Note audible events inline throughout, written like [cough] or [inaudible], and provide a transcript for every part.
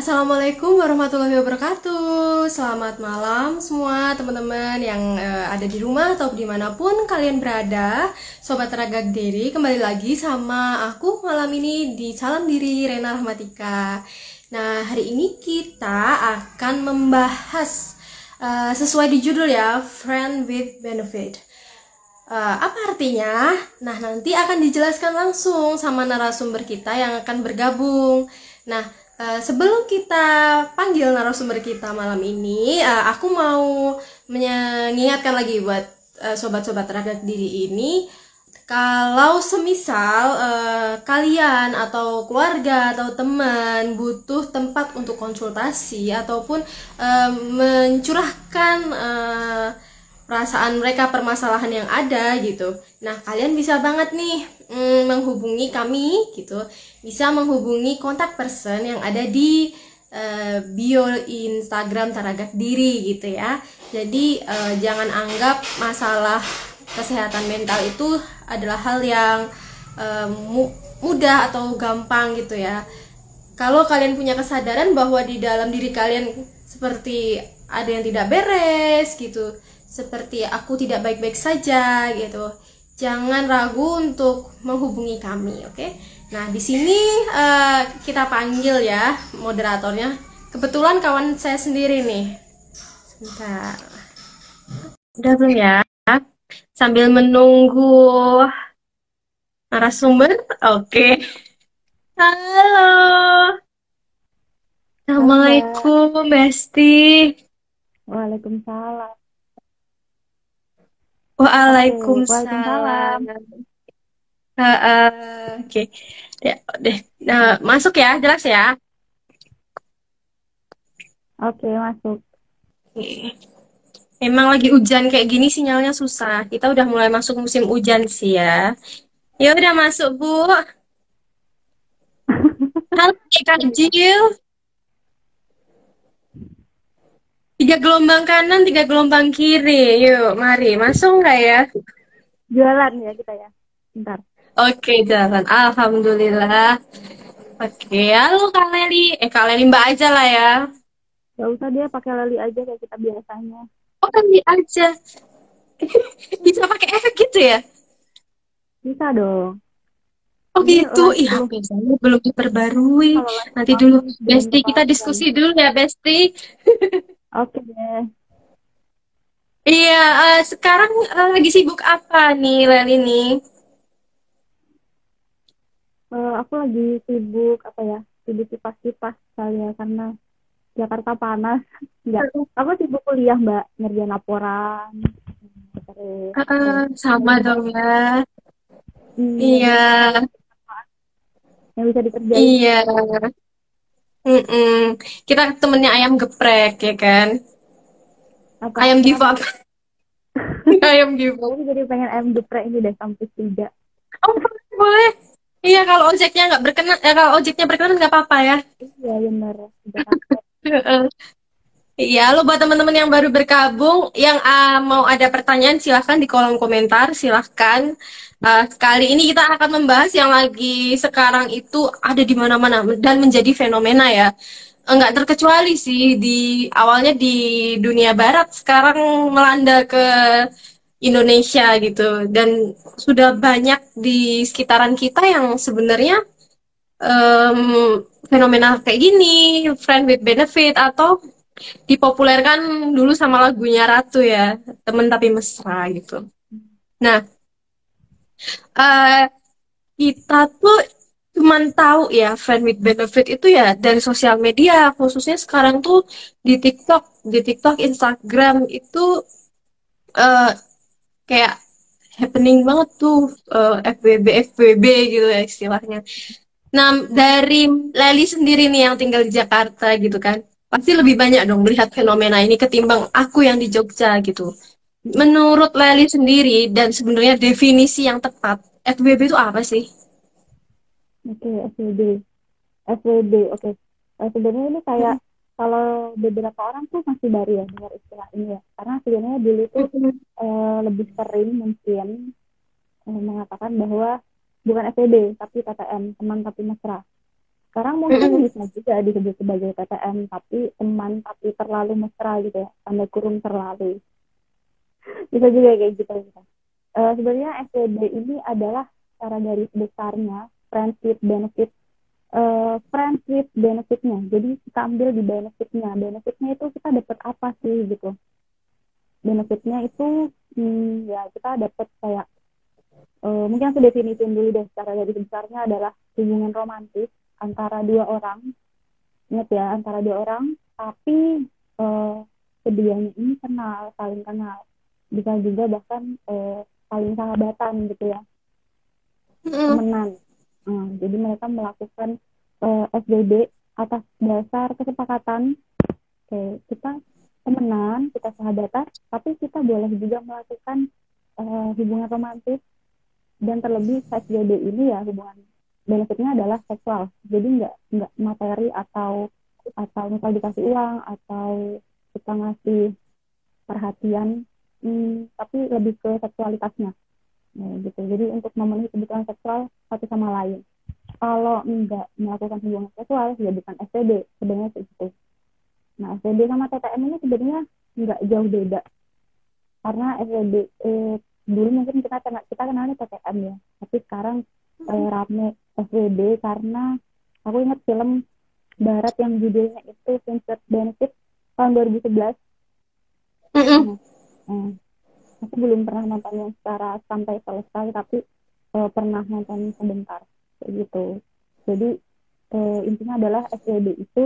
Assalamualaikum warahmatullahi wabarakatuh Selamat malam semua teman-teman yang uh, ada di rumah atau di mana pun kalian berada Sobat Raga Diri kembali lagi sama aku malam ini di Salam Diri Rena Rahmatika Nah hari ini kita akan membahas uh, sesuai di judul ya Friend with Benefit uh, apa artinya? Nah, nanti akan dijelaskan langsung sama narasumber kita yang akan bergabung. Nah, Uh, sebelum kita panggil narasumber kita malam ini, uh, aku mau mengingatkan lagi buat uh, sobat-sobat tenaga diri ini, kalau semisal uh, kalian atau keluarga atau teman butuh tempat untuk konsultasi ataupun uh, mencurahkan uh, perasaan mereka permasalahan yang ada gitu. Nah, kalian bisa banget nih mm, menghubungi kami gitu. Bisa menghubungi kontak person yang ada di uh, bio Instagram Taragat Diri gitu ya. Jadi uh, jangan anggap masalah kesehatan mental itu adalah hal yang uh, mu mudah atau gampang gitu ya. Kalau kalian punya kesadaran bahwa di dalam diri kalian seperti ada yang tidak beres gitu seperti aku tidak baik-baik saja gitu. Jangan ragu untuk menghubungi kami, oke? Okay? Nah, di sini uh, kita panggil ya moderatornya. Kebetulan kawan saya sendiri nih. Sebentar. Udah belum ya? Sambil menunggu narasumber. Oke. Okay. Halo. Assalamualaikum, Besti. Waalaikumsalam. Waalaikumsalam. Uh, uh, Oke, okay. deh, deh. Nah, masuk ya, jelas ya. Oke, okay, masuk. Okay. Emang lagi hujan kayak gini sinyalnya susah. Kita udah mulai masuk musim hujan sih ya. Ya udah masuk bu. [laughs] Halo Kak Jill. Tiga gelombang kanan, tiga gelombang kiri. Yuk, mari. Masuk nggak ya? Jualan ya kita ya. Bentar. Oke, jalan. Alhamdulillah. Oke, halo Kak Leli. Eh, Kak Leli Mbak aja lah ya. Gak usah dia pakai Leli aja kayak kita biasanya. Oh, Leli aja. [laughs] Bisa pakai efek gitu ya? Bisa dong. Oh gitu, iya biasanya belum diperbarui. Nanti dulu, Besti kita diskusi dulu ya, Besti. [laughs] Oke deh. Iya, uh, sekarang uh, lagi sibuk apa nih, Leli nih? Uh, aku lagi sibuk apa ya? Sibuk kipas-kipas saya karena Jakarta panas. [laughs] Enggak, aku sibuk kuliah, Mbak, ngerjain laporan. Terus, uh, sama dong ya. Hmm, iya. Yang bisa dikerjain. Iya. Mm-mm. Kita temennya ayam geprek ya kan? Apa? Ayam diva. [laughs] ayam diva. Jadi pengen ayam geprek ini deh sampai tiga. Oh boleh. Iya kalau ojeknya nggak berkenan, ya kalau ojeknya berkenan nggak apa-apa ya. Iya benar. [laughs] Iya, lo buat teman-teman yang baru bergabung, yang uh, mau ada pertanyaan silahkan di kolom komentar, silahkan. Uh, kali ini kita akan membahas yang lagi sekarang itu ada di mana-mana dan menjadi fenomena ya. Enggak terkecuali sih di awalnya di dunia barat sekarang melanda ke Indonesia gitu dan sudah banyak di sekitaran kita yang sebenarnya um, fenomena kayak gini, friend with benefit atau dipopulerkan dulu sama lagunya Ratu ya, temen tapi mesra gitu. Nah, uh, kita tuh cuman tahu ya friend with benefit itu ya dari sosial media khususnya sekarang tuh di TikTok di TikTok Instagram itu uh, kayak happening banget tuh uh, FWB FWB gitu ya istilahnya. Nah dari Leli sendiri nih yang tinggal di Jakarta gitu kan pasti lebih banyak dong melihat fenomena ini ketimbang aku yang di Jogja gitu menurut Leli sendiri dan sebenarnya definisi yang tepat FWB itu apa sih? Oke, okay, FWB. FWB, oke. Okay. Uh, sebenarnya ini kayak hmm. kalau beberapa orang tuh masih baru ya dengar istilah ini ya. Karena sebenarnya dulu tuh hmm. uh, lebih sering mungkin uh, mengatakan bahwa bukan FWB tapi TTM, teman tapi mesra. sekarang mungkin bisa juga disebut sebagai TTM tapi teman tapi terlalu mesra gitu ya tanda kurung terlalu bisa juga kayak gitu uh, sebenarnya FWB ini adalah cara garis besarnya friends with benefit uh, friends with benefitnya. Jadi kita ambil di benefitnya. Benefitnya itu kita dapat apa sih gitu. Benefitnya itu hmm, ya kita dapat kayak uh, mungkin aku definisiin dulu deh secara garis besarnya adalah hubungan romantis antara dua orang. Ingat ya antara dua orang. Tapi uh, keduanya ini kenal saling kenal bisa juga bahkan uh, saling sahabatan gitu ya. Temenan. Uh, jadi mereka melakukan uh, SBB atas dasar kesepakatan. Oke kita temenan kita sahabatan tapi kita boleh juga melakukan uh, hubungan romantis. Dan terlebih SBB ini ya hubungan benefitnya adalah seksual. Jadi nggak nggak materi atau atau misal dikasih uang atau kita ngasih perhatian hmm, tapi lebih ke seksualitasnya. Nah, gitu. Jadi untuk memenuhi kebutuhan seksual satu sama lain. Kalau nggak melakukan hubungan seksual ya bukan STD sebenarnya itu nah STD sama TTM ini sebenarnya nggak jauh beda. Karena STD eh, dulu mungkin kita kita kenalnya TTM ya. Tapi sekarang eh, rame FWB karena aku ingat film barat yang judulnya itu Vincent Benefit tahun 2011 mm -hmm. nah, aku belum pernah nonton yang secara sampai selesai tapi uh, pernah nonton sebentar kayak gitu. Jadi uh, intinya adalah FWB itu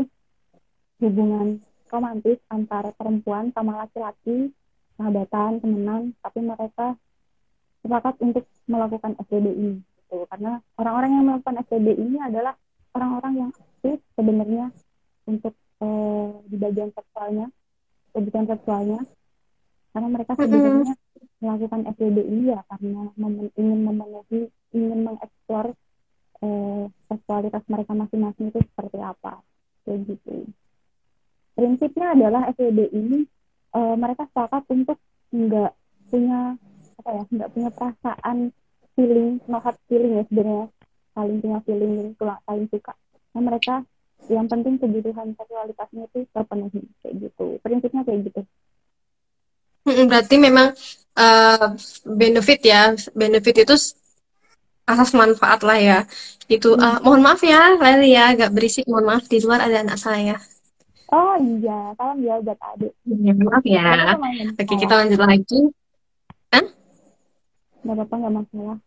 hubungan romantis antara perempuan sama laki-laki sahabatan temenan tapi mereka sepakat untuk melakukan FWB ini gitu. Karena orang-orang yang melakukan SPB ini adalah orang-orang yang aktif sebenarnya untuk uh, di bagian seksualnya kebutuhan seksualnya karena mereka sebenarnya mm-hmm. melakukan ini ya karena mem ingin memenuhi ingin mengeksplor uh, seksualitas mereka masing-masing itu seperti apa. Kayak gitu. Prinsipnya adalah SPB ini uh, mereka sepakat untuk nggak punya apa ya nggak punya perasaan feeling no hard feeling ya sebenarnya. Saling punya feeling gitu saling suka. Nah mereka yang penting kebutuhan seksualitasnya itu terpenuhi kayak gitu. Prinsipnya kayak gitu berarti memang uh, benefit ya. Benefit itu asas manfaat lah ya. Itu hmm. uh, mohon maaf ya Leli ya. Agak berisik. Mohon maaf di luar ada anak saya. Oh iya. Salam ya buat adik ya, maaf ya. Oke kita lanjut lagi. Hah? nggak apa-apa nggak masalah.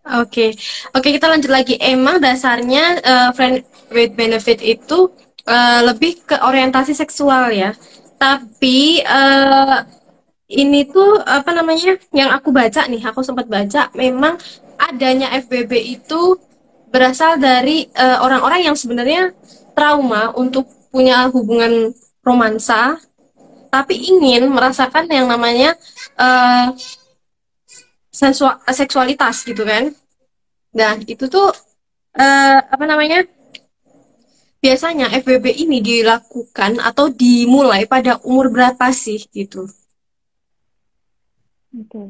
Oke, okay. oke okay, kita lanjut lagi. Emang dasarnya uh, friend with benefit itu uh, lebih ke orientasi seksual ya. Tapi uh, ini tuh apa namanya? Yang aku baca nih, aku sempat baca, memang adanya FBB itu berasal dari orang-orang uh, yang sebenarnya trauma untuk punya hubungan romansa, tapi ingin merasakan yang namanya uh, seksualitas gitu kan. Nah, itu tuh uh, apa namanya? Biasanya FBB ini dilakukan atau dimulai pada umur berapa sih gitu? Oke. Okay.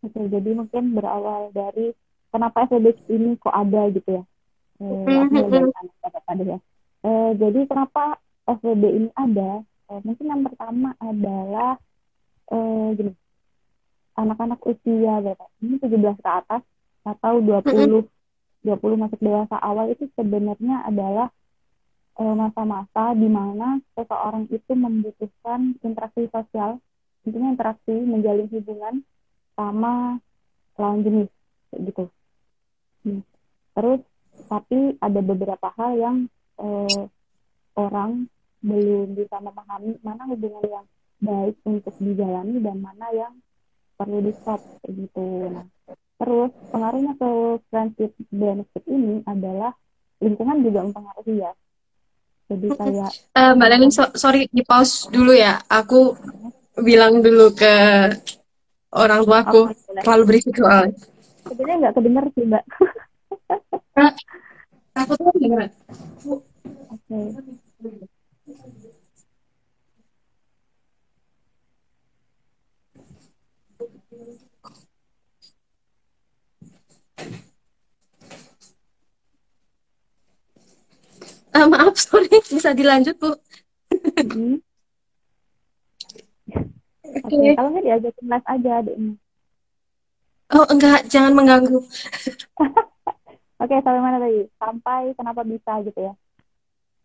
Oke, okay, jadi mungkin berawal dari kenapa FBB ini kok ada gitu ya. Eh, mm-hmm. ya. Eh, jadi kenapa FBB ini ada? Eh, mungkin yang pertama adalah eh, gini anak-anak usia berapa ini 17 ke atas atau 20 20 masuk dewasa awal itu sebenarnya adalah masa-masa di mana seseorang itu membutuhkan interaksi sosial intinya interaksi menjalin hubungan sama lawan jenis gitu. Hmm. terus tapi ada beberapa hal yang eh, orang belum bisa memahami mana hubungan yang baik untuk dijalani dan mana yang perlu di stop gitu. Nah terus pengaruhnya ke friendship benefit ini adalah lingkungan juga mempengaruhi ya jadi kayak uh, mbak Lenin so sorry di pause dulu ya. Aku bilang dulu ke orang tua aku. Oh, terlalu berisik soal sebenarnya nggak kedengar sih mbak. Aku tuh dengar oke. okay. Uh, maaf sorry bisa dilanjut bu mm-hmm. oke okay. kalau nggak diajak les aja adiknya oh enggak jangan mengganggu [laughs] oke okay, sampai mana tadi sampai kenapa bisa gitu ya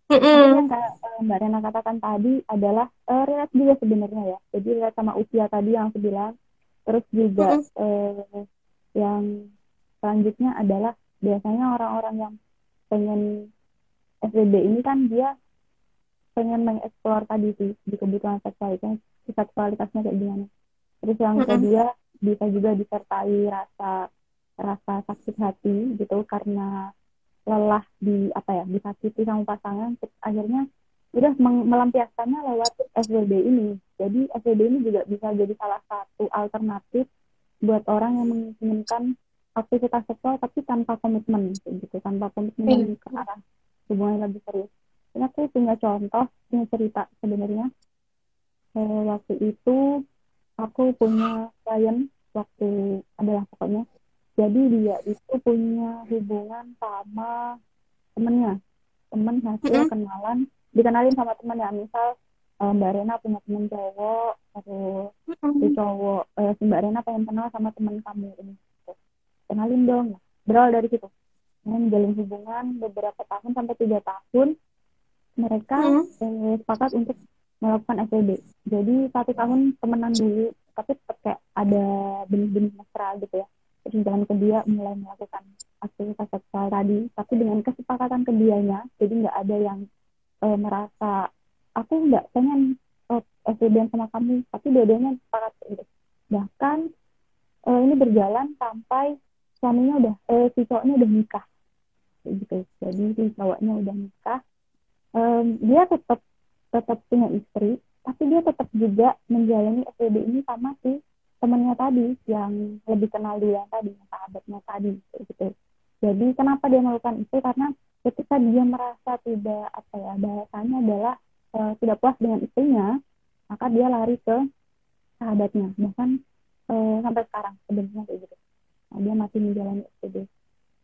Mm -mm. yang eh, Mbak Rena katakan tadi adalah uh, relate juga sebenarnya ya. Jadi relate sama usia tadi yang aku bilang. Terus juga mm -mm. Uh, yang selanjutnya adalah biasanya orang-orang yang pengen SBB ini kan dia pengen mengeksplor tadi sih di kebutuhan seksualitasnya seksualitasnya kayak gimana. Terus yang mm -hmm. kedua bisa juga disertai rasa rasa sakit hati gitu karena lelah di apa ya disakiti sama pasangan akhirnya udah melampiaskannya lewat SBB ini. Jadi SBB ini juga bisa jadi salah satu alternatif buat orang yang menginginkan aktivitas seksual tapi tanpa komitmen gitu tanpa komitmen hmm. ke arah hubungan yang lebih serius. Ini aku punya contoh punya cerita sebenarnya. Eh, waktu itu aku punya klien waktu adalah pokoknya. Jadi dia itu punya hubungan sama temennya. Temen hasil mm -hmm. kenalan dikenalin sama temen ya misal uh, Mbak Rena punya temen cowok terus mm-hmm. si cowok si Mbak Rena pengen kenal sama temen kamu ini. Gitu. kenalin dong. Berawal dari situ menjalin hubungan beberapa tahun sampai tiga tahun mereka mm-hmm. uh, sepakat untuk melakukan FWB jadi satu tahun temenan dulu tapi tetap kayak ada benih-benih mesra gitu ya. Terus jalan ke dia mulai melakukan aktivitas seksual tadi tapi dengan kesepakatan keduanya jadi nggak ada yang uh, merasa aku nggak pengen oh, SDM sama kamu tapi dua-duanya sepakat gitu. Bahkan uh, ini berjalan sampai suaminya udah eh, si cowoknya udah nikah gitu. Jadi si cowoknya udah nikah um, dia tetap tetap punya istri tapi dia tetap juga menjalani SDB ini sama si temennya tadi yang lebih kenal dia tadi sahabatnya tadi gitu. Jadi kenapa dia melakukan itu? Karena ketika dia merasa tidak apa ya bahasanya adalah uh, tidak puas dengan istrinya maka dia lari ke sahabatnya. Bahkan uh, sampai sekarang sebenarnya kayak gitu. Nah, dia masih menjalani SPD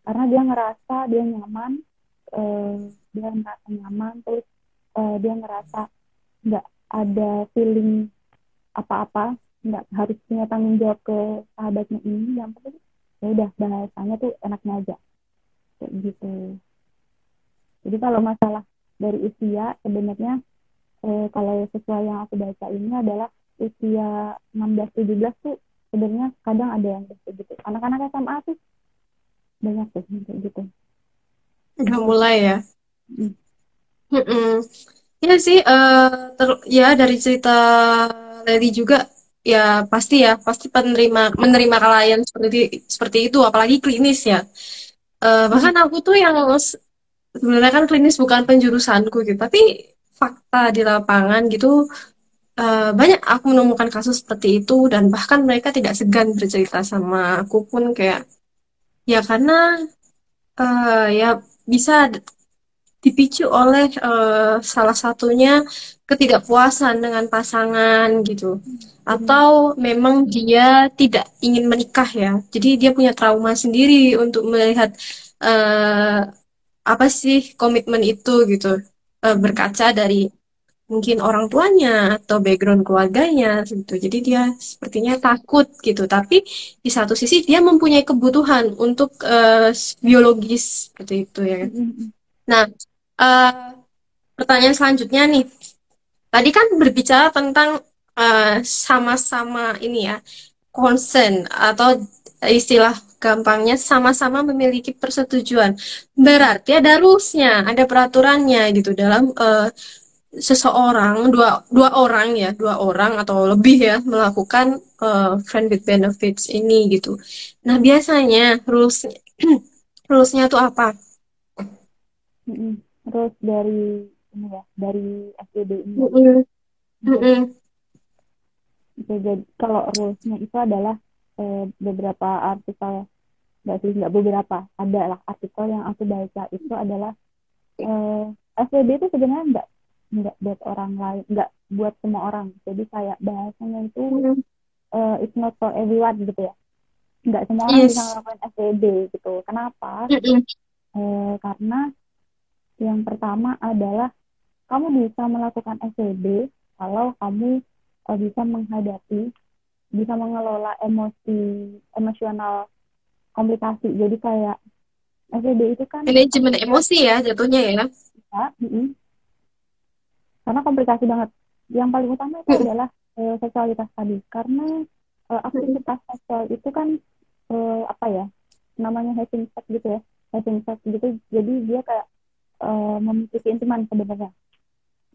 karena dia ngerasa dia nyaman uh, dia ngerasa nyaman terus uh, dia ngerasa nggak ada feeling apa-apa nggak harus punya tanggung jawab ke sahabatnya ini yang penting ya udah bahasanya tuh enaknya aja kayak gitu jadi kalau masalah dari usia sebenarnya eh, kalau sesuai yang aku baca ini adalah usia 16-17 tuh sebenarnya kadang ada yang kayak gitu. Anak-anak SMA tuh banyak tuh kayak gitu. Udah mulai ya. Hmm. Hmm. Ya sih, uh, ter ya dari cerita Lady juga ya pasti ya pasti penerima menerima klien seperti seperti itu apalagi klinis ya. Uh, bahkan aku tuh yang sebenarnya kan klinis bukan penjurusanku gitu, tapi fakta di lapangan gitu uh, banyak aku menemukan kasus seperti itu dan bahkan mereka tidak segan bercerita sama aku pun kayak ya karena uh, ya bisa dipicu oleh uh, salah satunya ketidakpuasan dengan pasangan gitu. Atau memang dia tidak ingin menikah ya. Jadi dia punya trauma sendiri untuk melihat uh, apa sih komitmen itu gitu. Uh, berkaca dari mungkin orang tuanya atau background keluarganya gitu. Jadi dia sepertinya takut gitu. Tapi di satu sisi dia mempunyai kebutuhan untuk uh, biologis seperti itu ya. Nah, uh, pertanyaan selanjutnya nih. Tadi kan berbicara tentang sama-sama uh, ini ya, concern atau istilah gampangnya sama-sama memiliki persetujuan. Berarti ada rulesnya, ada peraturannya gitu dalam uh, seseorang dua dua orang ya dua orang atau lebih ya melakukan uh, friend with benefits ini gitu. Nah biasanya rules [clears throat] rulesnya tuh apa? Terus dari ini ya dari FBB ini. Mm -hmm. Mm -hmm. Jadi kalau rulesnya itu adalah eh, beberapa artikel nggak sih nggak beberapa ada lah artikel yang aku baca itu adalah eh, SWB itu sebenarnya nggak nggak buat orang lain nggak buat semua orang jadi kayak bahasanya itu mm. uh, it's not for everyone gitu ya nggak semua orang yes. bisa melakukan SWB gitu kenapa mm -hmm. eh, karena Yang pertama adalah kamu bisa melakukan SWB kalau kamu uh, bisa menghadapi, bisa mengelola emosi, emosional komplikasi. Jadi kayak SWB itu kan manajemen emosi ya jatuhnya ya. ya mm. Karena komplikasi banget. Yang paling utama itu adalah uh, seksualitas tadi. Karena uh, aktivitas seksual itu kan uh, apa ya? Namanya having sex gitu ya. Having sex gitu. Jadi dia kayak uh, memiliki intiman sebenarnya.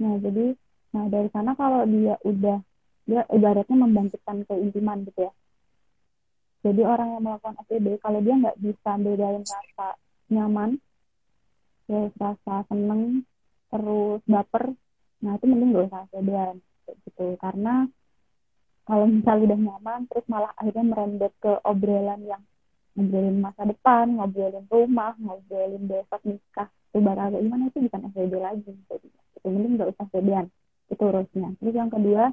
Nah, jadi nah dari sana kalau dia udah dia ibaratnya membangkitkan keintiman gitu ya. Jadi orang yang melakukan FEB kalau dia nggak bisa bedain rasa nyaman, terus rasa seneng, terus baper, nah itu mending gak usah feb gitu karena kalau misalnya udah nyaman terus malah akhirnya merembet ke obrolan yang ngobrolin masa depan, ngobrolin rumah, ngobrolin besok nikah, itu kayak gimana itu bukan FWB lagi. Jadi itu mending nggak usah FWB-an. Itu urusnya. Terus yang kedua,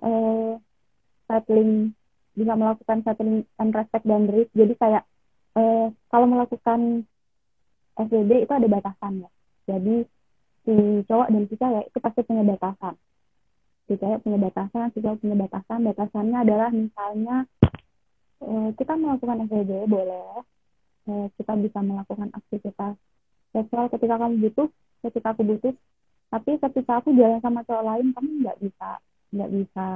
eh, settling bisa melakukan settling and respect boundaries. Jadi kayak eh, kalau melakukan FWB itu ada batasan ya. Jadi si cowok dan si cewek itu pasti punya batasan. Si cewek punya batasan, si cowok punya batasan. Batasannya adalah misalnya eh, kita melakukan FWB boleh, eh, kita bisa melakukan aktivitas seksual ketika kamu butuh, ketika aku butuh. Tapi ketika aku jalan sama cowok lain, kamu nggak bisa nggak bisa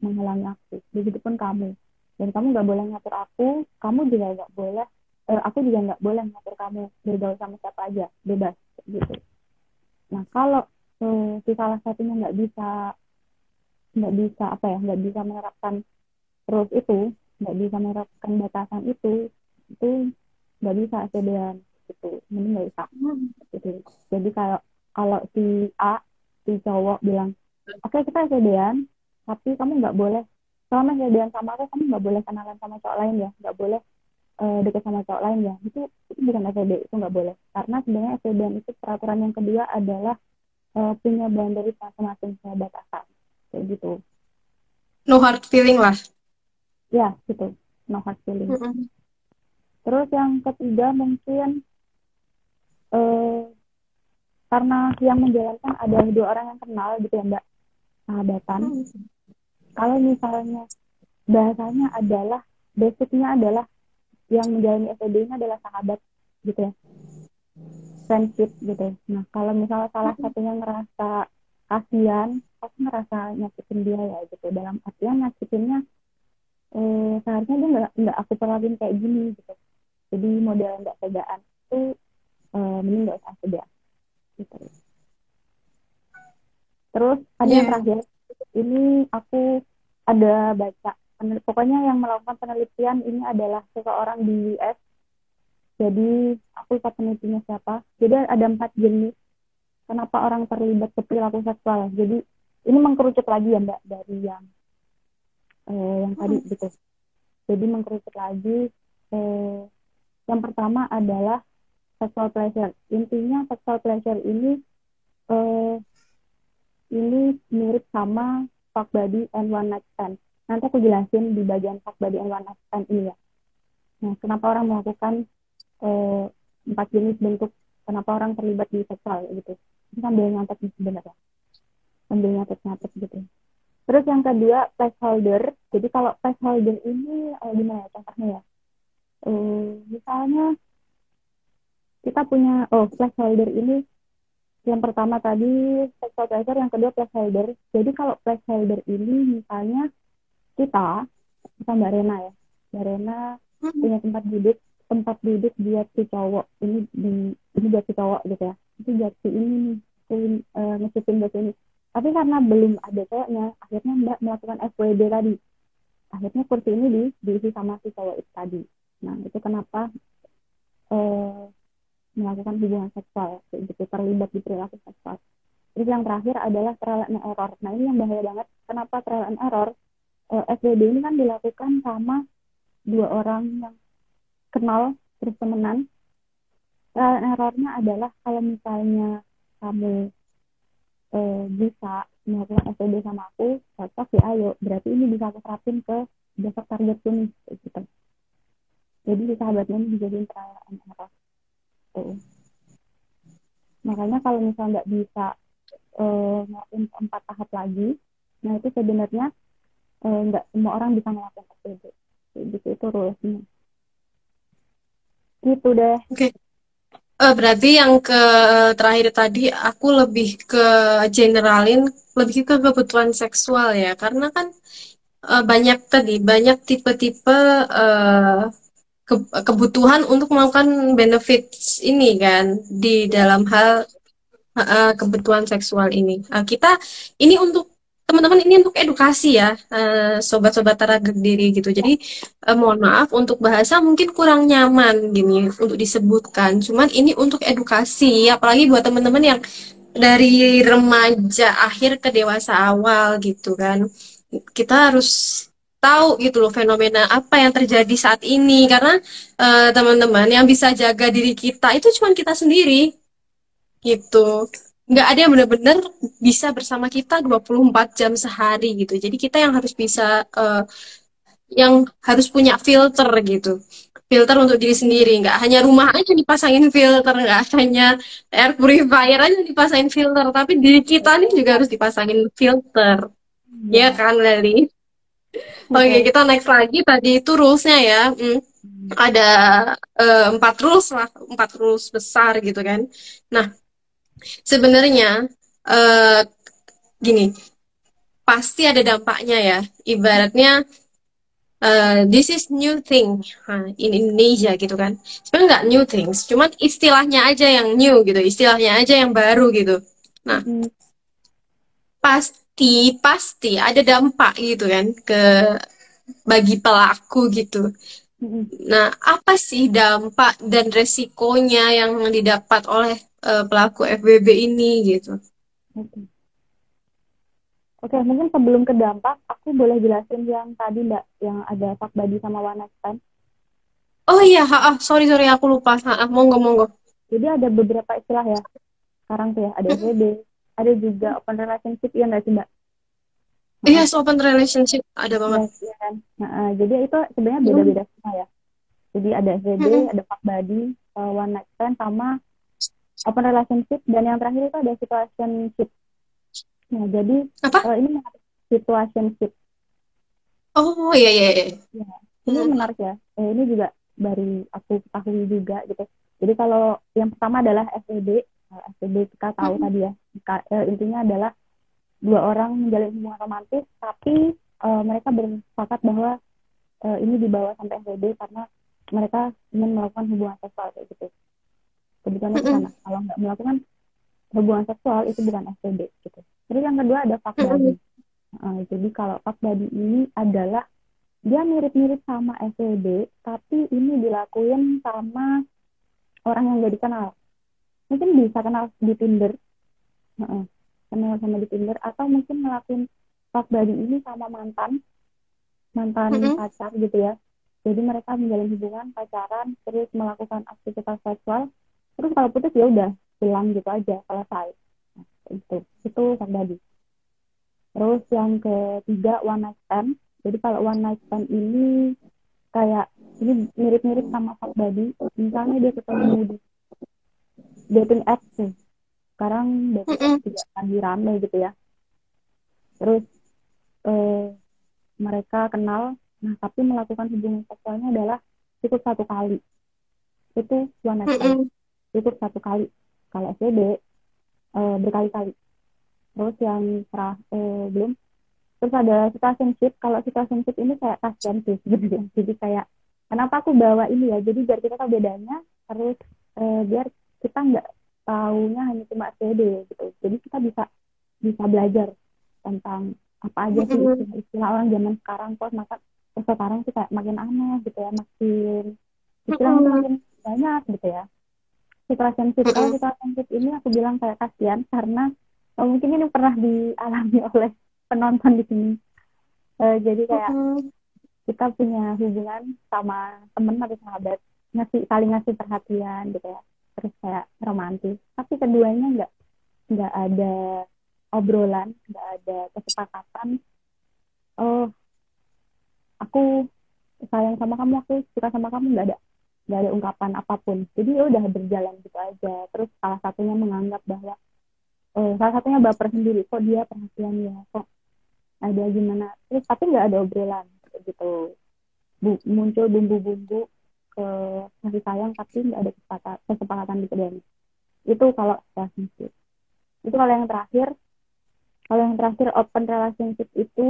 menghalangi aku. Begitupun kamu. Dan kamu nggak boleh ngatur aku, kamu juga nggak boleh, eh, aku juga nggak boleh ngatur kamu bergaul sama siapa aja, bebas gitu. Nah kalau eh, si salah satunya nggak bisa nggak bisa apa ya nggak bisa menerapkan terus itu nggak bisa menerapkan batasan itu itu nggak bisa SDN gitu. Mending nggak usah gitu. Jadi kalau kalau si A si cowok bilang oke okay, kita SDN tapi kamu nggak boleh selama SDN sama aku kamu nggak boleh kenalan sama cowok lain ya nggak boleh uh, deket sama cowok lain ya. Itu itu bukan SDN itu nggak boleh. Karena sebenarnya SDN itu peraturan yang kedua adalah uh, punya boundary masing-masing punya batasan. Kayak gitu. No hard feeling lah. Ya gitu. No hard feeling. Mm -hmm. terus yang ketiga mungkin uh, karena yang menjalankan ada dua orang yang kenal gitu ya mbak. Sahabatan. Hmm. kalau misalnya bahasanya adalah basicnya adalah yang menjalani FEB ini adalah sahabat gitu ya friendship gitu nah kalau misalnya salah satunya ngerasa kasihan aku ngerasa nyakitin dia ya gitu dalam artian nyakitinnya eh, seharusnya dia nggak nggak aku perlakuin kayak gini gitu jadi model nggak tegaan itu uh, mending nggak usah sedia gitu. terus ada yeah. yang iya. terakhir ini aku ada baca pokoknya yang melakukan penelitian ini adalah seseorang di US jadi aku lupa penelitinya siapa jadi ada empat jenis kenapa orang terlibat ke perilaku seksual jadi ini mengkerucut lagi ya mbak dari yang eh, yang tadi hmm. gitu jadi mengkerucut lagi eh, yang pertama adalah sexual pleasure. Intinya sexual pleasure ini uh, ini mirip sama fuck body and one night stand. Nanti aku jelasin di bagian fuck body and one ini ya. Nah, kenapa orang melakukan uh, empat jenis bentuk kenapa orang terlibat di seksual gitu. Ini sambil nyantet sebenarnya. Sambil nyatet-nyatet gitu. Terus yang kedua placeholder. Jadi kalau placeholder ini uh, gimana ya contohnya ya? Uh, misalnya kita punya oh placeholder ini yang pertama tadi sexual pleasure, yang kedua placeholder. Jadi kalau placeholder ini misalnya kita, kita Mbak Rena ya, Mbak Rena hmm. punya tempat duduk, tempat duduk buat si cowok, ini di ini buat si cowok gitu ya, itu buat si ini nih, uh, ngecipin buat ini. Tapi karena belum ada cowoknya, akhirnya Mbak melakukan FWD tadi. Akhirnya kursi ini di, diisi sama si cowok itu tadi. Nah itu kenapa uh, melakukan hubungan seksual gitu terlibat di perilaku seksual terus yang terakhir adalah trial and error nah ini yang bahaya banget kenapa trial and error uh, eh, FWB ini kan dilakukan sama dua orang yang kenal terus temenan. And errornya adalah kalau misalnya kamu uh, bisa melakukan FWB sama aku cocok ya ayo. Berarti ini bisa aku terapin ke besok target nih gitu. Jadi si sahabatnya ini dijadiin trial and error. Makanya kalau misalnya nggak bisa uh, ngelakuin empat tahap lagi nah itu sebenarnya uh, nggak semua orang bisa ngelakuin FWB gitu itu rulesnya gitu deh oke okay. Uh, berarti yang ke terakhir tadi aku lebih ke generalin lebih ke kebutuhan seksual ya karena kan uh, banyak tadi banyak tipe-tipe uh, ke kebutuhan untuk melakukan benefits ini kan di dalam hal uh, kebutuhan seksual ini. Uh, kita ini untuk teman-teman ini untuk edukasi ya, uh, sobat-sobat tara diri gitu. Jadi uh, mohon maaf untuk bahasa mungkin kurang nyaman gini untuk disebutkan. Cuman ini untuk edukasi, apalagi buat teman-teman yang dari remaja akhir ke dewasa awal gitu kan. Kita harus tahu gitu loh fenomena apa yang terjadi saat ini karena eh, teman-teman uh, yang bisa jaga diri kita itu cuma kita sendiri gitu nggak ada yang benar-benar bisa bersama kita 24 jam sehari gitu. Jadi kita yang harus bisa uh, yang harus punya filter gitu. Filter untuk diri sendiri. Nggak hanya rumah aja dipasangin filter nggak hanya air purifier aja dipasangin filter tapi diri kita nih juga harus dipasangin filter. Ya, ya kan Leli? Oke, okay, kita next lagi. Tadi itu rulesnya ya. Hmm, ada uh, empat rules lah, empat rules besar gitu kan. Nah, sebenarnya uh, gini, pasti ada dampaknya ya. Ibaratnya uh, this is new thing uh, in Indonesia gitu kan. Sebenarnya nggak new things, cuman istilahnya aja yang new gitu, istilahnya aja yang baru gitu. Nah, hmm. pas pasti pasti ada dampak gitu kan ke bagi pelaku gitu. Nah, apa sih dampak dan resikonya yang didapat oleh uh, pelaku FBB ini gitu? Oke. Oke, mungkin sebelum ke dampak, aku boleh jelasin yang tadi Mbak, yang ada Pak Badi sama One Time. Oh iya, ha, ah, sorry sorry aku lupa. Ha, monggo monggo. Jadi ada beberapa istilah ya. Sekarang tuh ya, ada FBB, ada juga open relationship ya nggak sih mbak Iya, yes, open relationship ada banget. Yes, ya kan? Nah, uh, jadi itu sebenarnya beda-beda hmm. semua ya. Jadi ada FWB, hmm. ada fuck body, uh, one night stand, sama open relationship, dan yang terakhir itu ada situationship. Nah, jadi Apa? Uh, ini situationship. Oh iya iya. iya. Ya, ini hmm. menarik ya. Eh, ini juga dari aku ketahui juga gitu. Jadi kalau yang pertama adalah FWB, FWB kita tahu hmm. tadi ya. Uh, intinya adalah dua orang menjalin hubungan romantis tapi uh, mereka bersepakat bahwa uh, ini dibawa sampai FWB karena mereka ingin melakukan hubungan seksual kayak gitu kebetulannya ke sana kalau nggak melakukan hubungan seksual itu bukan FWB gitu. Terus yang kedua ada fuck body uh, jadi kalau body ini adalah dia mirip-mirip sama FWB tapi ini dilakuin sama orang yang gak dikenal. Mungkin bisa kenal di Tinder. Uh, kenal sama di Tinder. Atau mungkin ngelakuin fuck body ini sama mantan. Mantan mm-hmm. pacar gitu ya. Jadi mereka menjalin hubungan pacaran terus melakukan aktivitas seksual terus kalau putus ya udah hilang gitu aja selesai. Nah, itu itu body terus yang ketiga one night stand. Jadi kalau one night stand ini kayak ini mirip-mirip sama fuck body misalnya dia ketemu di dating apps nih sekarang mm -mm. juga lagi rame gitu ya. Terus eh, mereka kenal. Nah tapi melakukan hubungan seksualnya adalah cukup satu kali. Itu one night stand cukup satu kali. Kalau SBB eh, berkali-kali. Terus yang serah eh, belum. Terus ada situationship kalau situationship ini kayak kasihan sih [laughs] gitu. Ya jadi kayak kenapa aku bawa ini ya? Jadi biar kita tahu bedanya terus eh, biar kita nggak taunya hanya cuma SD gitu. Jadi kita bisa bisa belajar tentang apa aja sih istilah, istilah orang zaman sekarang. Kok maka sekarang sih kayak makin aneh gitu ya makin istilahnya makin banyak gitu ya situationship kalau situationship ini aku bilang kayak kasihan karena oh, mungkin ini pernah dialami [laughs] oleh penonton di sini. Uh, jadi kayak kita punya hubungan sama temen atau sahabat ngasih saling ngasih perhatian gitu ya. Terus kayak romantis. Tapi keduanya nggak nggak ada obrolan nggak ada kesepakatan. Oh aku sayang sama kamu aku suka sama kamu nggak ada nggak ada ungkapan apa pun. Jadi ya udah berjalan gitu aja. Terus salah satunya menganggap bahwa eh, salah satunya baper sendiri kok dia perhatian ya kok ada gimana. Terus tapi nggak ada obrolan gitu. Bu, muncul bumbu-bumbu ke kasih sayang tapi nggak ada kesepakatan, kesepakatan di keduanya itu kalau relationship. Itu kalau yang terakhir. Kalau yang terakhir open relationship itu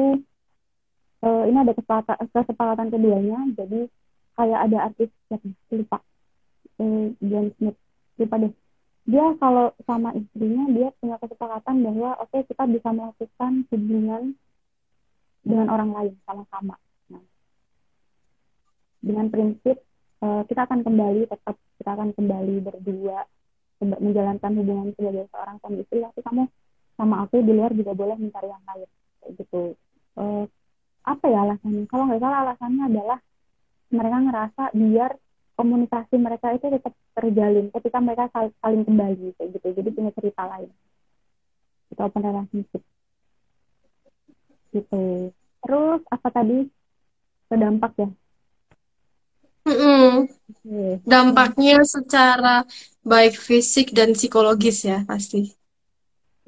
uh, ini ada kesepakatan, kesepakatan keduanya. Jadi kayak ada artis siapa lupa. Uh, John Smith. Lupa deh. Dia kalau sama istrinya dia punya kesepakatan bahwa oke okay, kita bisa melakukan hubungan dengan orang lain sama-sama. Nah, dengan prinsip uh, kita akan kembali tetap kita akan kembali berdua menjalankan hubungan sebagai seorang suami istri. Tapi kamu sama aku di luar juga boleh mencari yang lain. Gitu. Uh, apa ya alasannya? Kalau nggak salah alasannya adalah mereka ngerasa biar komunikasi mereka itu tetap terjalin ketika mereka sal saling kembali kayak gitu. Jadi punya cerita lain. Itu open relationship. Gitu. Terus apa tadi? Terdampak ya? Mm -mm. dampaknya secara baik fisik dan psikologis ya pasti.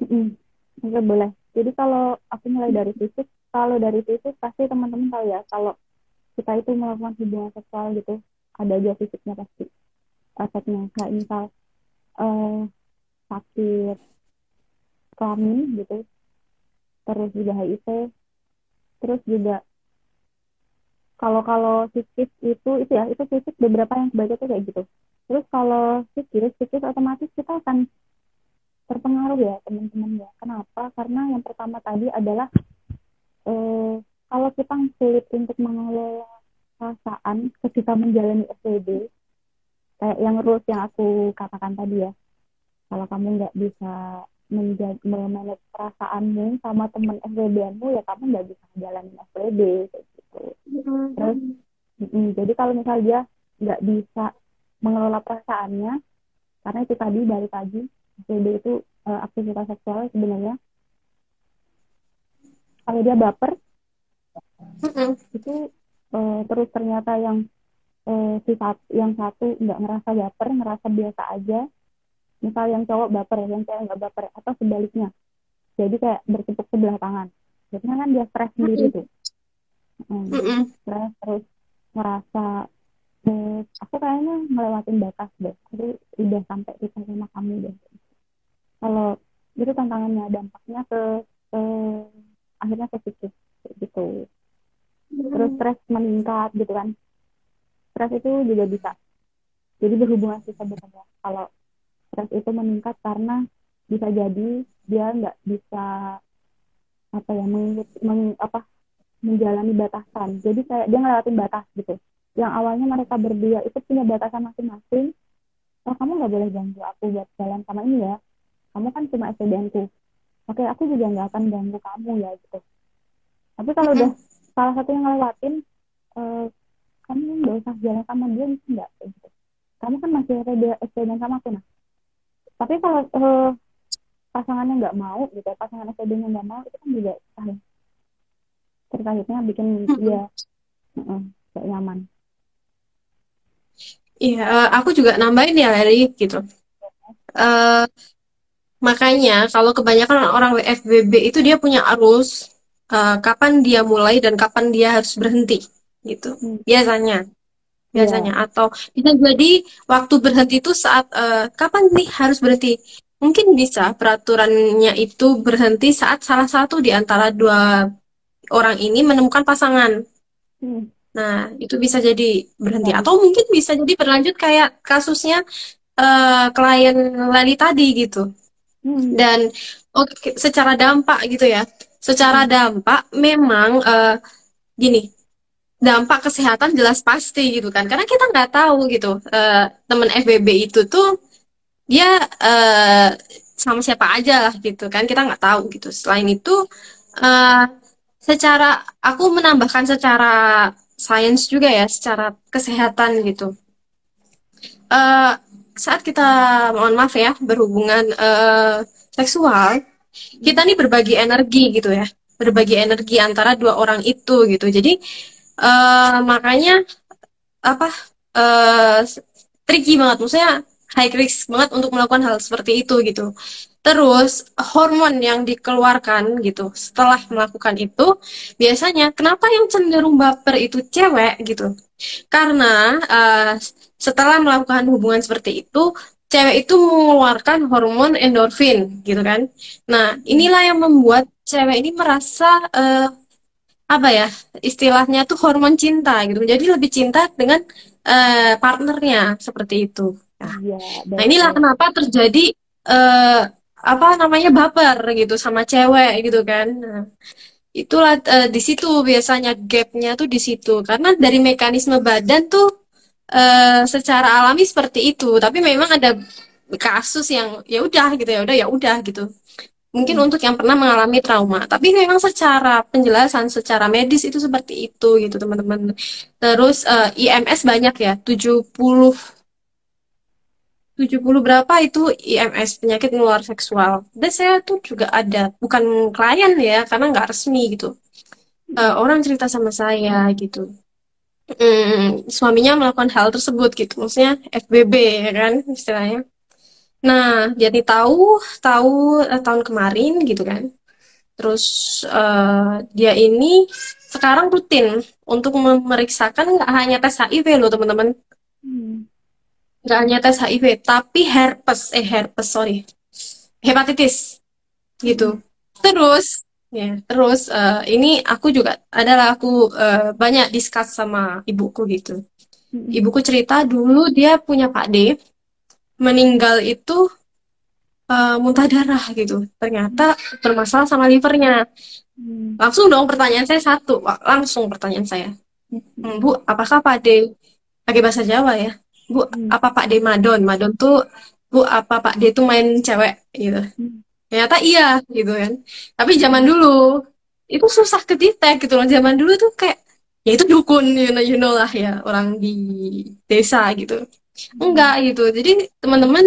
Mm -mm. boleh. Jadi kalau aku mulai dari fisik kalau dari fisik pasti teman-teman tahu ya kalau kita itu melakukan hubungan seksual gitu. Ada aja fisiknya pasti. Efeknya. Kayak misal uh, sakit kelamin gitu. Terus juga HIV. Terus juga kalau kalau itu itu ya itu fisik beberapa yang sebagai itu kayak gitu. Terus kalau psikis psikis otomatis kita akan terpengaruh ya teman-teman ya kenapa? Karena yang pertama tadi adalah eh, kalau kita sulit untuk mengelola perasaan ketika menjalani SPB kayak yang rules yang aku katakan tadi ya. Kalau kamu nggak bisa memanage perasaanmu sama teman SPB-mu ya kamu nggak bisa menjalani SPB kayak gitu. Mm-hmm. terus mm, jadi kalau misal dia nggak bisa mengelola perasaannya karena itu tadi dari tadi SPB itu uh, aktivitas seksual sebenarnya. Kalau dia baper itu uh, terus ternyata yang uh, si yang satu nggak ngerasa baper ngerasa biasa aja. Misal yang cowok baper yang cewek nggak baper atau sebaliknya. Jadi kayak bertepuk sebelah tangan. Jadi kan dia stres sendiri tuh. Mm-hmm. stres terus ngerasa eh, aku kayaknya ngelewatin batas deh. Jadi udah sampai di sama kamu deh. Kalau itu tantangannya dampaknya ke, ke akhirnya ke psikis gitu. Terus stres meningkat gitu kan. Stres itu juga bisa. Jadi berhubungan sih sebenarnya kalau stres itu meningkat karena bisa jadi dia nggak bisa apa ya mengikut meng, apa menjalani batasan. Jadi kayak dia ngelewatin batas gitu. Yang awalnya mereka berdua itu punya batasan masing-masing. Oh kamu nggak boleh ganggu aku buat jalan sama ini ya. Kamu kan cuma SPBN ku. Oke aku juga nggak akan ganggu kamu ya gitu tapi kalau udah salah satu yang ngelewatin uh, kamu nggak usah jalan sama dia nggak gitu. Kamu kan masih ada SPBN sama aku nah. Tapi kalau uh, pasangannya nggak mau gitu pasangan SPB-nya nggak mau itu kan juga salah. Terkait bikin dia uh, gak nyaman. Iya, aku juga nambahin ya Larry gitu. Uh, Makanya kalau kebanyakan orang WFBB itu dia punya arus uh, kapan dia mulai dan kapan dia harus berhenti gitu. Hmm. Biasanya. Biasanya yeah. atau bisa jadi waktu berhenti itu saat uh, kapan nih harus berhenti? Mungkin bisa peraturannya itu berhenti saat salah satu di antara dua orang ini menemukan pasangan. Hmm. Nah, itu bisa jadi berhenti yeah. atau mungkin bisa jadi berlanjut kayak kasusnya uh, klien Lali tadi gitu Hmm. Dan okay, secara dampak gitu ya, secara dampak memang uh, gini, dampak kesehatan jelas pasti gitu kan, karena kita nggak tahu gitu uh, temen FBB itu tuh dia uh, sama siapa aja lah gitu kan, kita nggak tahu gitu. Selain itu, uh, secara aku menambahkan secara sains juga ya, secara kesehatan gitu. Uh, saat kita mohon maaf ya berhubungan uh, seksual kita nih berbagi energi gitu ya. Berbagi energi antara dua orang itu gitu. Jadi uh, makanya apa uh, tricky banget. Maksudnya high risk banget untuk melakukan hal seperti itu gitu. Terus hormon yang dikeluarkan gitu setelah melakukan itu biasanya kenapa yang cenderung baper itu cewek gitu? Karena uh, setelah melakukan hubungan seperti itu cewek itu mengeluarkan hormon endorfin gitu kan? Nah inilah yang membuat cewek ini merasa uh, apa ya istilahnya tuh hormon cinta gitu. Jadi lebih cinta dengan uh, partnernya seperti itu. Nah, ya, nah inilah kenapa terjadi uh, apa namanya baper gitu sama cewek gitu kan? Nah, itulah uh, di situ biasanya gapnya tuh di situ. Karena dari mekanisme badan tuh uh, secara alami seperti itu tapi memang ada kasus yang ya udah gitu ya udah ya udah gitu. Mungkin hmm. untuk yang pernah mengalami trauma tapi memang secara penjelasan secara medis itu seperti itu gitu teman-teman. Terus uh, IMS banyak ya 70 70 berapa itu IMS penyakit menular seksual. Dan saya tuh juga ada bukan klien ya karena nggak resmi gitu. Uh, orang cerita sama saya gitu hmm, suaminya melakukan hal tersebut gitu maksudnya FBB ya kan istilahnya Nah, jadi tahu tahu uh, tahun kemarin gitu kan. Terus uh, dia ini sekarang rutin untuk memeriksakan nggak hanya tes HIV loh teman-teman. Hmm. Nggak hanya tes HIV, tapi herpes, eh herpes sorry, hepatitis gitu. Hmm. Terus ya terus uh, ini aku juga adalah aku uh, banyak diskus sama ibuku gitu. Hmm. Ibuku cerita dulu dia punya Pak D meninggal itu uh, muntah darah gitu. Ternyata bermasalah sama livernya. Hmm. Langsung dong pertanyaan saya satu, langsung pertanyaan saya. Hmm, Bu, apakah Pak D pakai bahasa Jawa ya? Bu, hmm. apa Pak D madon? Madon tuh Bu, apa Pak D itu main cewek gitu. Hmm. Ternyata iya gitu kan. Tapi zaman dulu itu susah kedetek gitu loh. Zaman dulu tuh kayak ya itu dukun you know, you know lah ya orang di desa gitu Enggak gitu. Jadi teman-teman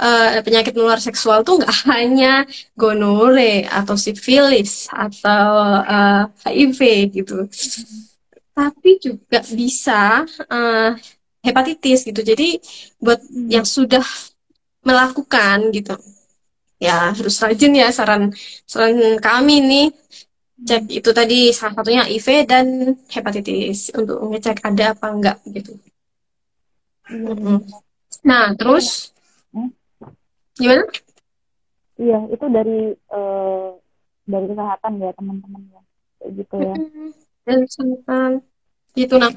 uh, penyakit menular seksual tuh enggak [laughs] hanya gonore atau sifilis atau uh, eh, HIV gitu. Tapi juga bisa uh, hepatitis gitu. Jadi buat yang sudah melakukan gitu ya harus rajin ya saran saran kami nih cek itu tadi salah satunya HIV dan hepatitis untuk ngecek ada apa enggak gitu. Hmm. Nah, terus hmm? gimana? Iya, itu dari uh, dari kesehatan ya teman-teman ya, kayak gitu ya. Dan kesehatan, gitu nah.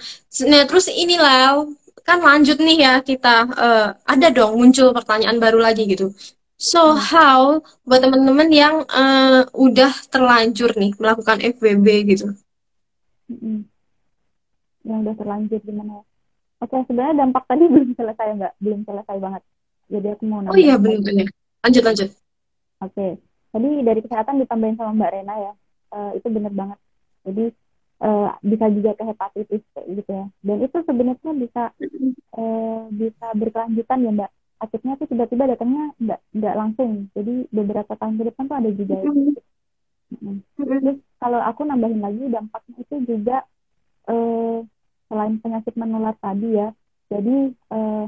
Nah, terus inilah kan lanjut nih ya kita uh, ada dong muncul pertanyaan baru lagi gitu. So how buat teman-teman yang uh, udah terlanjur nih melakukan FBB gitu? Yang udah terlanjur gimana? Oke, sebenarnya dampak tadi [laughs] belum selesai nggak? Belum selesai banget. Jadi aku mau nanya. Oh iya, benar-benar. Lanjut, lanjut. Oke. Tadi dari kesehatan ditambahin sama Mbak Rena ya. Uh, itu benar banget. Jadi uh, bisa juga ke hepatitis kayak gitu ya. Dan itu sebenarnya bisa uh, bisa berkelanjutan ya Mbak. Akhirnya tuh tiba-tiba datangnya nggak nggak langsung. Jadi beberapa tahun ke depan tuh ada juga. Ya. Terus kalau aku nambahin lagi dampaknya itu juga uh, selain penyakit menular tadi ya jadi eh,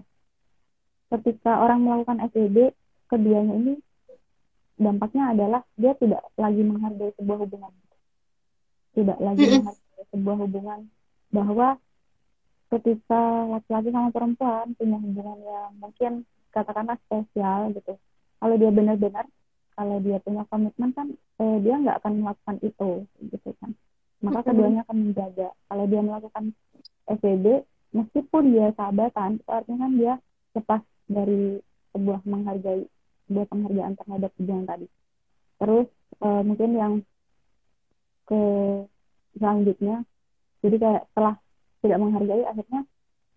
ketika orang melakukan SBB keduanya ini dampaknya adalah dia tidak lagi menghargai sebuah hubungan tidak lagi menghargai sebuah hubungan bahwa ketika laki-laki sama perempuan punya hubungan yang mungkin katakanlah spesial gitu. Kalau dia benar-benar kalau dia punya komitmen kan eh, dia nggak akan melakukan itu gitu kan. Maka keduanya akan menjaga. Kalau dia melakukan SWB meskipun dia sahabatan itu artinya kan dia lepas dari sebuah menghargai sebuah penghargaan terhadap hubungan tadi. Terus uh, mungkin yang ke selanjutnya jadi kayak setelah tidak menghargai akhirnya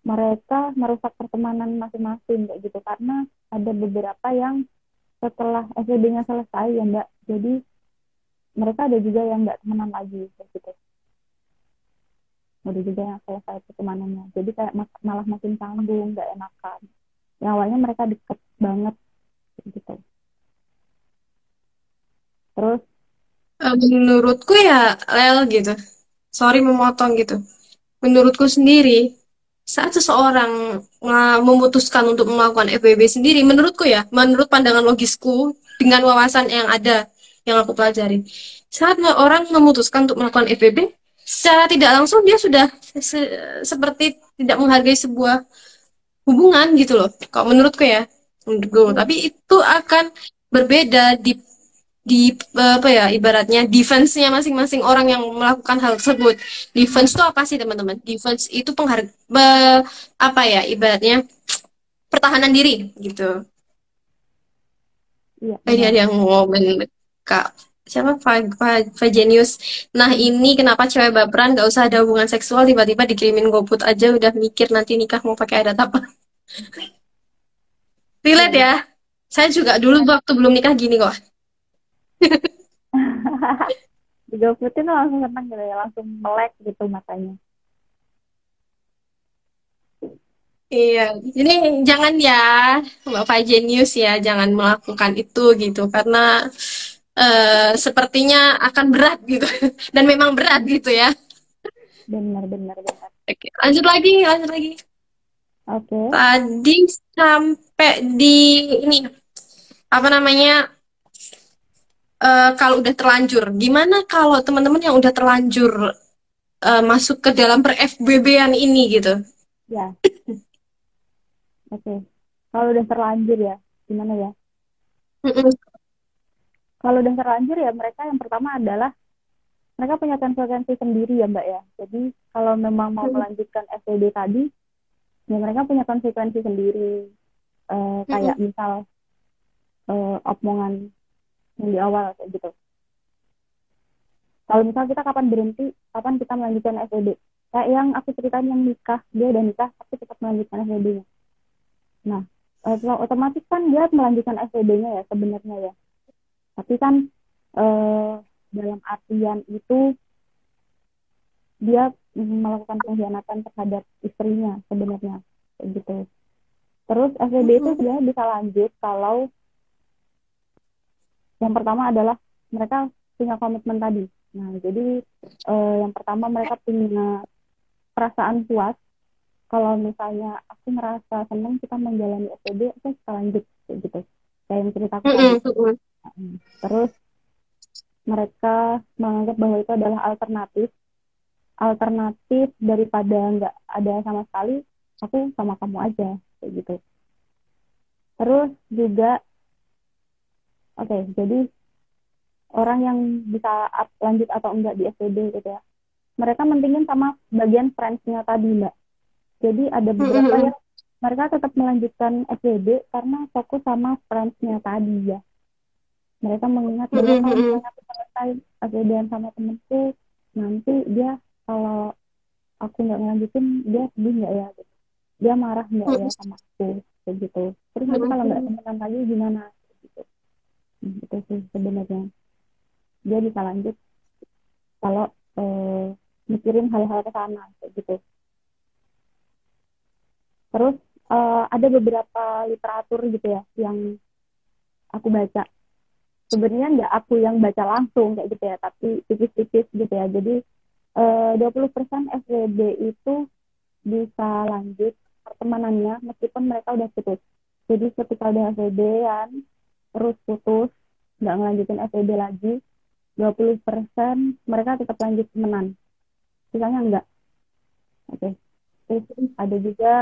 mereka merusak pertemanan masing-masing kayak gitu. Karena ada beberapa yang setelah SWB-nya selesai ya mbak. Jadi mereka ada juga yang nggak temenan lagi kayak gitu. Udah juga yang selesai pertemanannya. Jadi kayak malah makin canggung nggak enakan. Yang awalnya mereka deket banget gitu. Terus? Eh, menurutku ya Lel gitu. Sorry memotong gitu. Menurutku sendiri saat seseorang uh, memutuskan untuk melakukan FWB sendiri, menurutku ya, menurut pandangan logisku dengan wawasan yang ada yang aku pelajari, saat orang memutuskan untuk melakukan FWB, secara tidak langsung dia sudah se seperti tidak menghargai sebuah hubungan gitu loh. Kalau menurutku ya, menurutku. Tapi itu akan berbeda di di apa ya ibaratnya defense-nya masing-masing orang yang melakukan hal tersebut. Defense itu apa sih teman-teman? Defense itu pengharga apa ya ibaratnya pertahanan diri gitu. Iya. Ini ada yang ngomong kak siapa Vagenius. Nah ini kenapa cewek baperan gak usah ada hubungan seksual tiba-tiba dikirimin goput aja udah mikir nanti nikah mau pakai adat apa? Relate ya? Saya juga dulu waktu belum nikah gini kok. Digoputin langsung seneng gitu ya langsung melek gitu matanya Iya, ini jangan ya Mbak Genius ya, jangan melakukan itu gitu karena uh, sepertinya akan berat gitu [laughs] dan memang berat gitu ya. Benar, benar, benar. Oke, lanjut lagi, lanjut lagi. Oke. Okay. Tadi sampai di ini apa namanya uh, kalau udah terlanjur, gimana kalau teman-teman yang udah terlanjur uh, masuk ke dalam per FBB-an ini gitu? Ya. [laughs] Oke. Okay. Kalau udah terlanjur ya, gimana ya? Kalau udah terlanjur ya mereka yang pertama adalah mereka punya konsekuensi sendiri ya Mbak ya. Jadi kalau memang mau melanjutkan FBB tadi, ya mereka punya konsekuensi sendiri. Uh, kayak misal uh, omongan yang di awal kayak gitu. Kalau misal kita kapan berhenti kapan kita melanjutkan FWB kayak yang aku ceritain yang nikah dia udah nikah tapi tetap melanjutkan FWB-nya nah eh, otomatis kan dia melanjutkan FWB-nya ya sebenarnya ya. Tapi kan eh, dalam artian itu dia melakukan pengkhianatan terhadap istrinya sebenarnya kayak gitu. Terus FWB itu dia bisa lanjut kalau yang pertama adalah mereka punya komitmen tadi. Nah, jadi eh, yang pertama mereka punya perasaan puas. Kalau misalnya aku merasa senang kita menjalani SPB, oke kita lanjut gitu. Kayak yang ceritaku mm -hmm. Terus mereka menganggap bahwa itu adalah alternatif. Alternatif daripada nggak ada sama sekali, aku sama kamu aja kayak gitu. Terus juga Oke, okay, jadi orang yang bisa up, lanjut atau enggak di SPB gitu ya. Mereka mentingin sama bagian friends-nya tadi, Mbak. Jadi ada beberapa yang mereka tetap melanjutkan SPB karena fokus sama friends-nya tadi ya. Mereka mengingat bahwa kalau misalnya aku selesai SPB sama temenku, nanti dia kalau aku nggak ngelanjutin, dia sedih nggak ya? Gitu. Dia marah nggak ya sama aku? Kayak gitu. Terus nanti kalau nggak temenan lagi gimana? Itu sih sebenarnya. Dia bisa lanjut kalau eh, mikirin hal-hal ke sana gitu. Terus eh, ada beberapa literatur gitu ya yang aku baca. Sebenarnya nggak aku yang baca langsung kayak gitu ya tapi tipis-tipis gitu ya. Jadi eh, 20% FWB itu bisa lanjut pertemanannya meskipun mereka udah putus. Jadi ketika udah FWB kan terus putus nggak ngelanjutin FEB lagi 20% mereka tetap lanjut temenan. Sisanya enggak oke. Okay. terus ada juga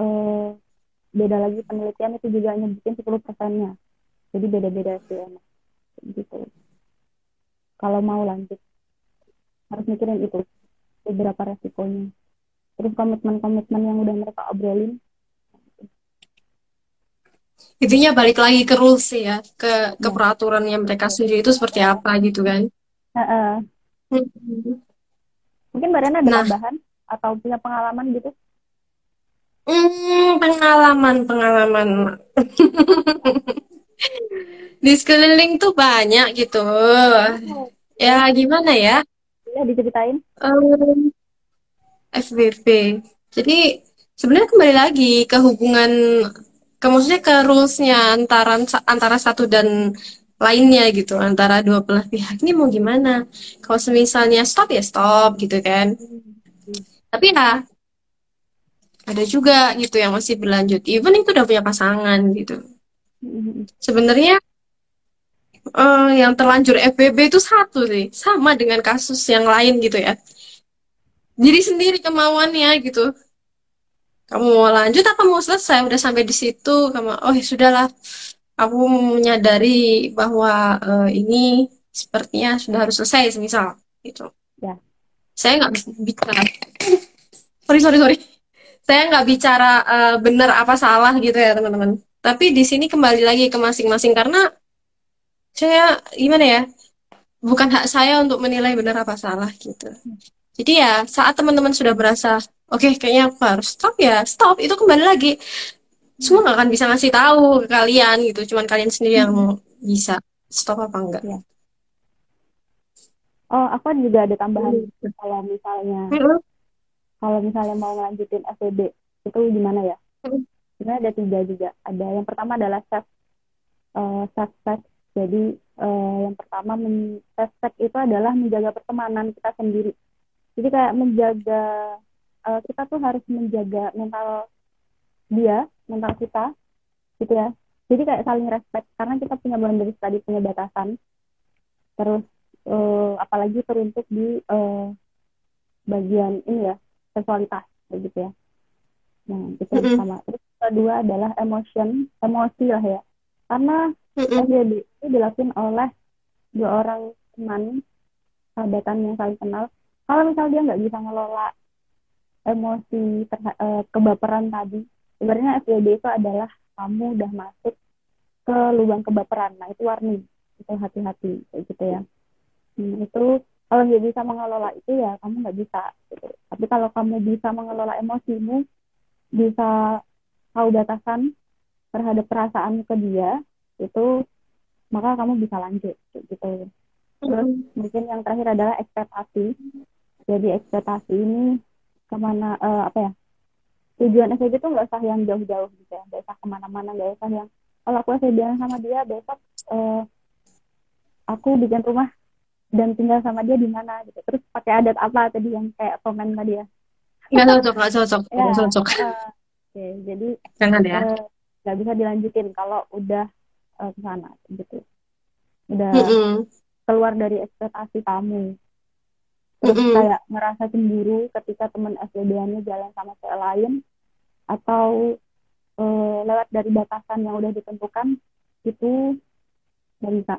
eh, beda lagi penelitian itu juga nyebutin 10 persennya. Jadi beda-beda sih emang gitu. Kalau mau lanjut harus mikirin itu beberapa resikonya. Terus komitmen-komitmen yang udah mereka obrolin intinya balik lagi ke rules ya ke ke peraturan yang mereka sendiri itu seperti apa gitu kan. Uh -uh. mungkin mbak Rena ada nah. tambahan atau punya pengalaman gitu? Hmm, pengalaman pengalaman. [laughs] Di sekeliling tuh banyak gitu. Ya gimana ya? Ya diceritain? Um, FBB jadi sebenarnya kembali lagi ke hubungan ke maksudnya ke rulesnya antara antara satu dan lainnya gitu antara dua belah pihak. Ini mau gimana? Kalau misalnya stop ya stop gitu kan. Tapi ya ada juga gitu yang masih berlanjut. Even itu udah punya pasangan gitu. Sebenarnya eh, yang terlanjur FBB itu satu sih. Sama dengan kasus yang lain gitu ya. Diri sendiri kemauannya gitu kamu mau lanjut apa mau selesai? Udah sampai di situ. Kamu oh ya sudahlah. Aku menyadari bahwa eh, ini sepertinya sudah harus selesai semisal gitu. Ya. saya nggak bicara. Sorry sorry sorry. Saya nggak bicara eh, benar apa salah gitu ya teman-teman. Tapi di sini kembali lagi ke masing-masing karena saya gimana ya bukan hak saya untuk menilai benar apa salah gitu. Jadi ya saat teman-teman sudah merasa oke kayaknya aku harus stop ya stop itu kembali lagi semua nggak akan bisa ngasih tahu ke kalian gitu cuman kalian sendiri yang bisa stop apa enggak Ya. Oh, aku juga ada tambahan kalau misalnya Mm-mm. kalau misalnya mau ngelanjutin FWB itu gimana ya? Mm. Sebenarnya ada tiga juga. Ada yang pertama adalah self eh, self sex. Jadi eh, yang pertama men self sex itu adalah menjaga pertemanan kita sendiri. Jadi kayak menjaga eh, kita tuh harus menjaga mental dia, mental kita, gitu ya. Jadi kayak saling respect karena kita punya boundaries tadi punya batasan. Terus eh, apalagi teruntuk di eh, bagian ini ya seksualitas kayak gitu ya. Nah, itu yang Mm-mm. pertama. Terus kedua adalah emotion, emosi lah ya. Karena Mm-mm. FWB itu dilakukan oleh dua orang teman sahabatan yang saling kenal. Kalau misal dia nggak bisa ngelola emosi terha- eh, kebaperan tadi, sebenarnya FWB itu adalah kamu udah masuk ke lubang kebaperan. Nah, itu warning. Itu hati-hati kayak gitu ya. Hmm, itu kalau nggak bisa mengelola itu ya kamu nggak bisa gitu. Tapi kalau kamu bisa mengelola emosimu, bisa tahu batasan terhadap perasaan ke dia, itu maka kamu bisa lanjut kayak gitu. Terus mungkin yang terakhir adalah ekspektasi. Jadi ekspektasi ini ke mana eh, apa ya? Tujuan FWB itu nggak usah yang jauh-jauh gitu ya, nggak usah ke mana-mana, nggak usah yang kalau aku FWB sama dia besok eh, aku bikin rumah dan tinggal sama dia di mana gitu. Terus pakai adat apa tadi yang kayak komen tadi ya? nggak cocok nggak cocok Ya, nggak cocok eh, oke, jadi jangan ya nggak bisa dilanjutin kalau udah eh, ke sana gitu. Udah Mm-mm. keluar dari ekspektasi kamu. Terus Mm-mm. kayak ngerasa cemburu ketika teman FWB-nya jalan sama cewek lain atau eh, lewat dari batasan yang udah ditentukan itu nggak bisa.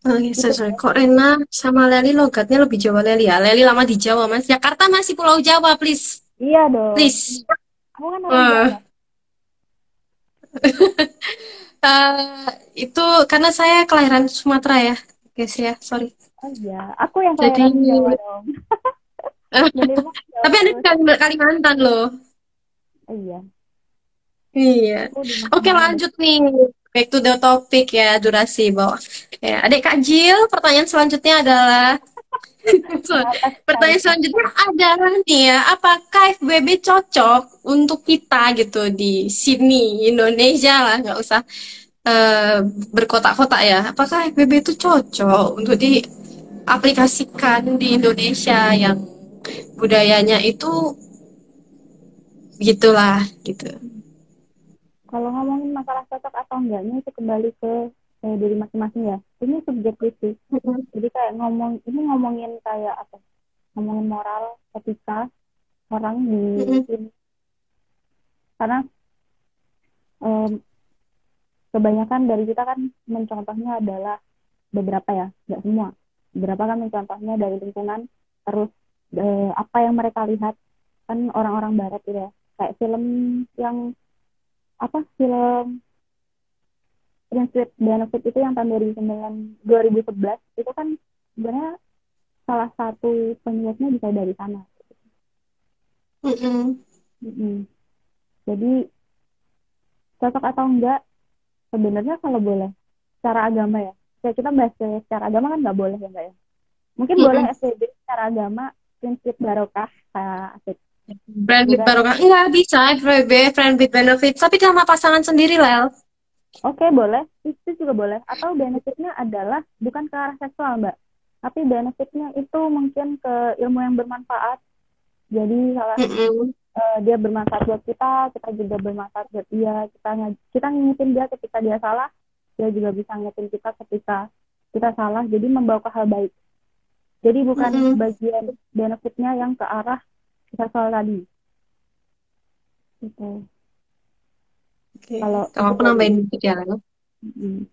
Oh, iya, sorry, sorry. Kok Rena sama Leli logatnya lebih Jawa Leli ya? Leli lama di Jawa, Mas. Jakarta masih Pulau Jawa, please. Iya dong. Please. Kamu kan orang. Jawa. [laughs] Eh, itu karena saya kelahiran Sumatera ya, guys ya. Sorry. Oh iya, aku yang Jadi, Jawa dong. [laughs] Tapi Anda terus. di Kali- Kalimantan loh. Oh, iya. Iya. Oke, lanjut nih. Back to the topic ya, durasi bawah. Ya, adik Kak Jill, pertanyaan selanjutnya adalah [laughs] Pertanyaan selanjutnya adalah nih ya, apakah FBB cocok untuk kita gitu di sini Indonesia lah, nggak usah eh, berkotak-kotak ya. Apakah FBB itu cocok untuk diaplikasikan di Indonesia yang budayanya itu gitulah gitu. Kalau ngomongin masalah cocok atau enggaknya itu kembali ke eh, diri masing-masing ya. Ini subjektif sih. Jadi kayak ngomong ini ngomongin kayak apa? Ngomongin moral, etika orang di. Karena em, kebanyakan dari kita kan mencontohnya adalah beberapa ya, nggak semua. Beberapa kan mencontohnya dari lingkungan, terus eh, apa yang mereka lihat kan orang-orang barat gitu ya. Kayak film yang apa film Prince with Benefit itu yang tahun 2009 2011 itu kan sebenarnya salah satu penyebabnya bisa dari sana. Mm-mm. Mm-mm. Jadi cocok atau enggak sebenarnya kalau boleh secara agama ya. Ya kita bahas secara agama kan nggak boleh ya enggak ya. Mungkin Mm-mm. boleh SPB secara agama prinsip barokah kayak asik. Friend with barokah nggak bisa FBB, friend with benefit, tapi sama pasangan sendiri Lel. Oke boleh, itu juga boleh. Atau benefitnya adalah bukan ke arah seksual mbak, tapi benefitnya itu mungkin ke ilmu yang bermanfaat jadi salah Mm-mm. Uh, dia bermanfaat buat kita kita juga bermanfaat buat dia kita kita ngingetin dia ketika dia salah dia juga bisa ngingetin kita ketika kita salah jadi membawa ke hal baik jadi bukan Mm-mm. bagian benefitnya yang ke arah kita salah tadi gitu Oke. Kalau- Kalau aku nambahin dikit ya. Mm.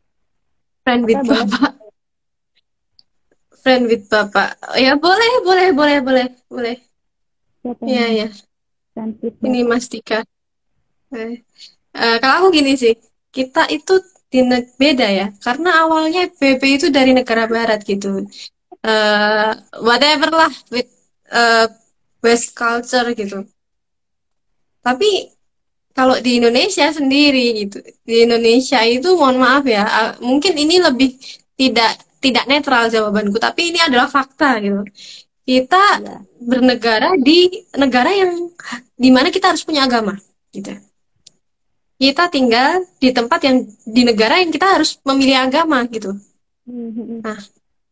Friend with boleh? bapak. Friend with bapak. Ya boleh, boleh, boleh, boleh, boleh. Siapa Iya, yang sensitif Ini Mas Dika. Eh, eh, kalau aku gini sih, kita itu di beda ya, karena awalnya PP itu dari negara barat gitu. Eh, whatever lah with eh, West culture gitu. Tapi kalau di Indonesia sendiri gitu, di Indonesia itu mohon maaf ya, eh, mungkin ini lebih tidak tidak netral jawabanku, tapi ini adalah fakta gitu. Kita Iya. bernegara di negara yang di mana kita harus punya agama gitu kita tinggal di tempat yang di negara yang kita harus memilih agama gitu Mm-mm.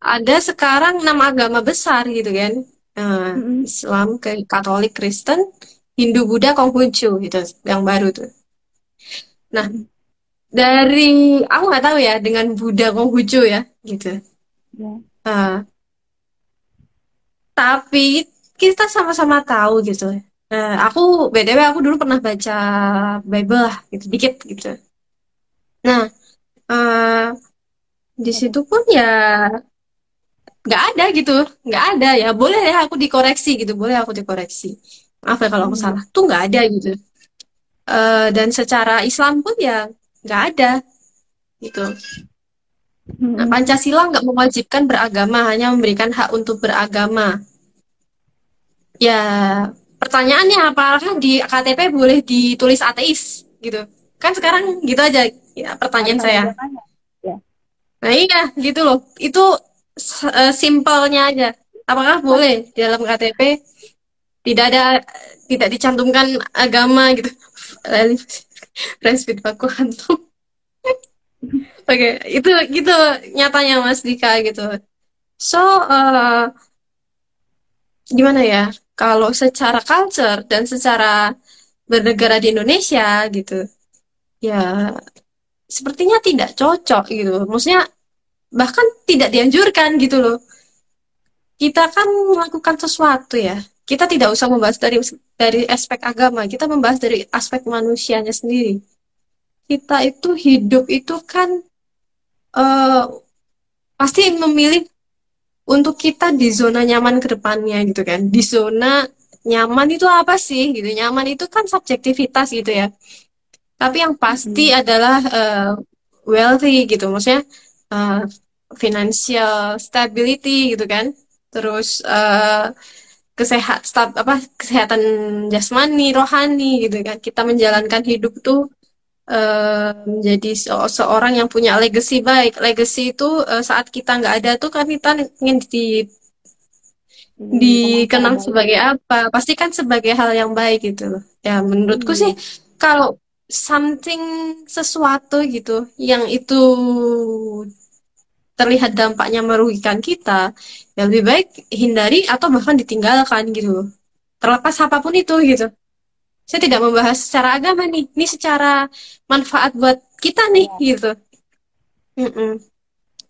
ada sekarang enam agama besar gitu kan Eh, Mm-mm. Islam ke Katolik Kristen Hindu Buddha Konghucu gitu yang baru tuh nah dari aku nggak tahu ya dengan Buddha Konghucu ya gitu Ya. Eh, tapi kita sama-sama tahu gitu. Eh, aku BTW aku dulu pernah baca Bible lah gitu dikit gitu. Nah, eh, di situ pun ya nggak ada gitu, nggak ada ya. Boleh ya aku dikoreksi gitu, boleh aku dikoreksi. Maaf ya kalau aku Hmm. salah. Tuh nggak ada gitu. Eh, dan secara Islam pun ya nggak ada gitu. Nah. Pancasila nggak mewajibkan beragama, hanya memberikan hak untuk beragama. Ya, pertanyaannya apakah di KTP boleh ditulis ateis gitu? Kan sekarang gitu aja ya, pertanyaan saya. tanya. Nah iya gitu loh, itu eh, simpelnya aja. Apakah boleh di dalam KTP tidak ada tidak dicantumkan agama gitu? [laughs] Respect aku hantu. Oke, itu gitu nyatanya Mas Dika gitu. So, eh, gimana ya? Kalau secara culture dan secara bernegara di Indonesia gitu, ya sepertinya tidak cocok gitu. Maksudnya bahkan tidak dianjurkan gitu loh. Kita kan melakukan sesuatu ya. Kita tidak usah membahas dari dari aspek agama, kita membahas dari aspek manusianya sendiri. Kita itu hidup itu kan eh, pasti memilih untuk kita di zona nyaman ke depannya gitu kan. Di zona nyaman itu apa sih gitu. Nyaman itu kan subjektivitas gitu ya. Tapi yang pasti adalah eh, wealthy gitu. Maksudnya eh, financial stability gitu kan. Terus eh, kesehat stab, apa kesehatan jasmani, rohani gitu kan. Kita menjalankan hidup tuh eh, menjadi se- seorang yang punya legacy baik. Legacy itu eh, saat kita nggak ada tuh kan kita ingin di, dikenal sebagai apa? Pasti kan sebagai hal yang baik gitu loh. Ya menurutku Hmm. sih kalau something sesuatu gitu yang itu terlihat dampaknya merugikan kita, ya lebih baik hindari atau bahkan ditinggalkan gitu loh. Terlepas apa pun itu gitu. Saya tidak membahas secara agama nih, ini secara manfaat buat kita nih gitu. Mm-mm.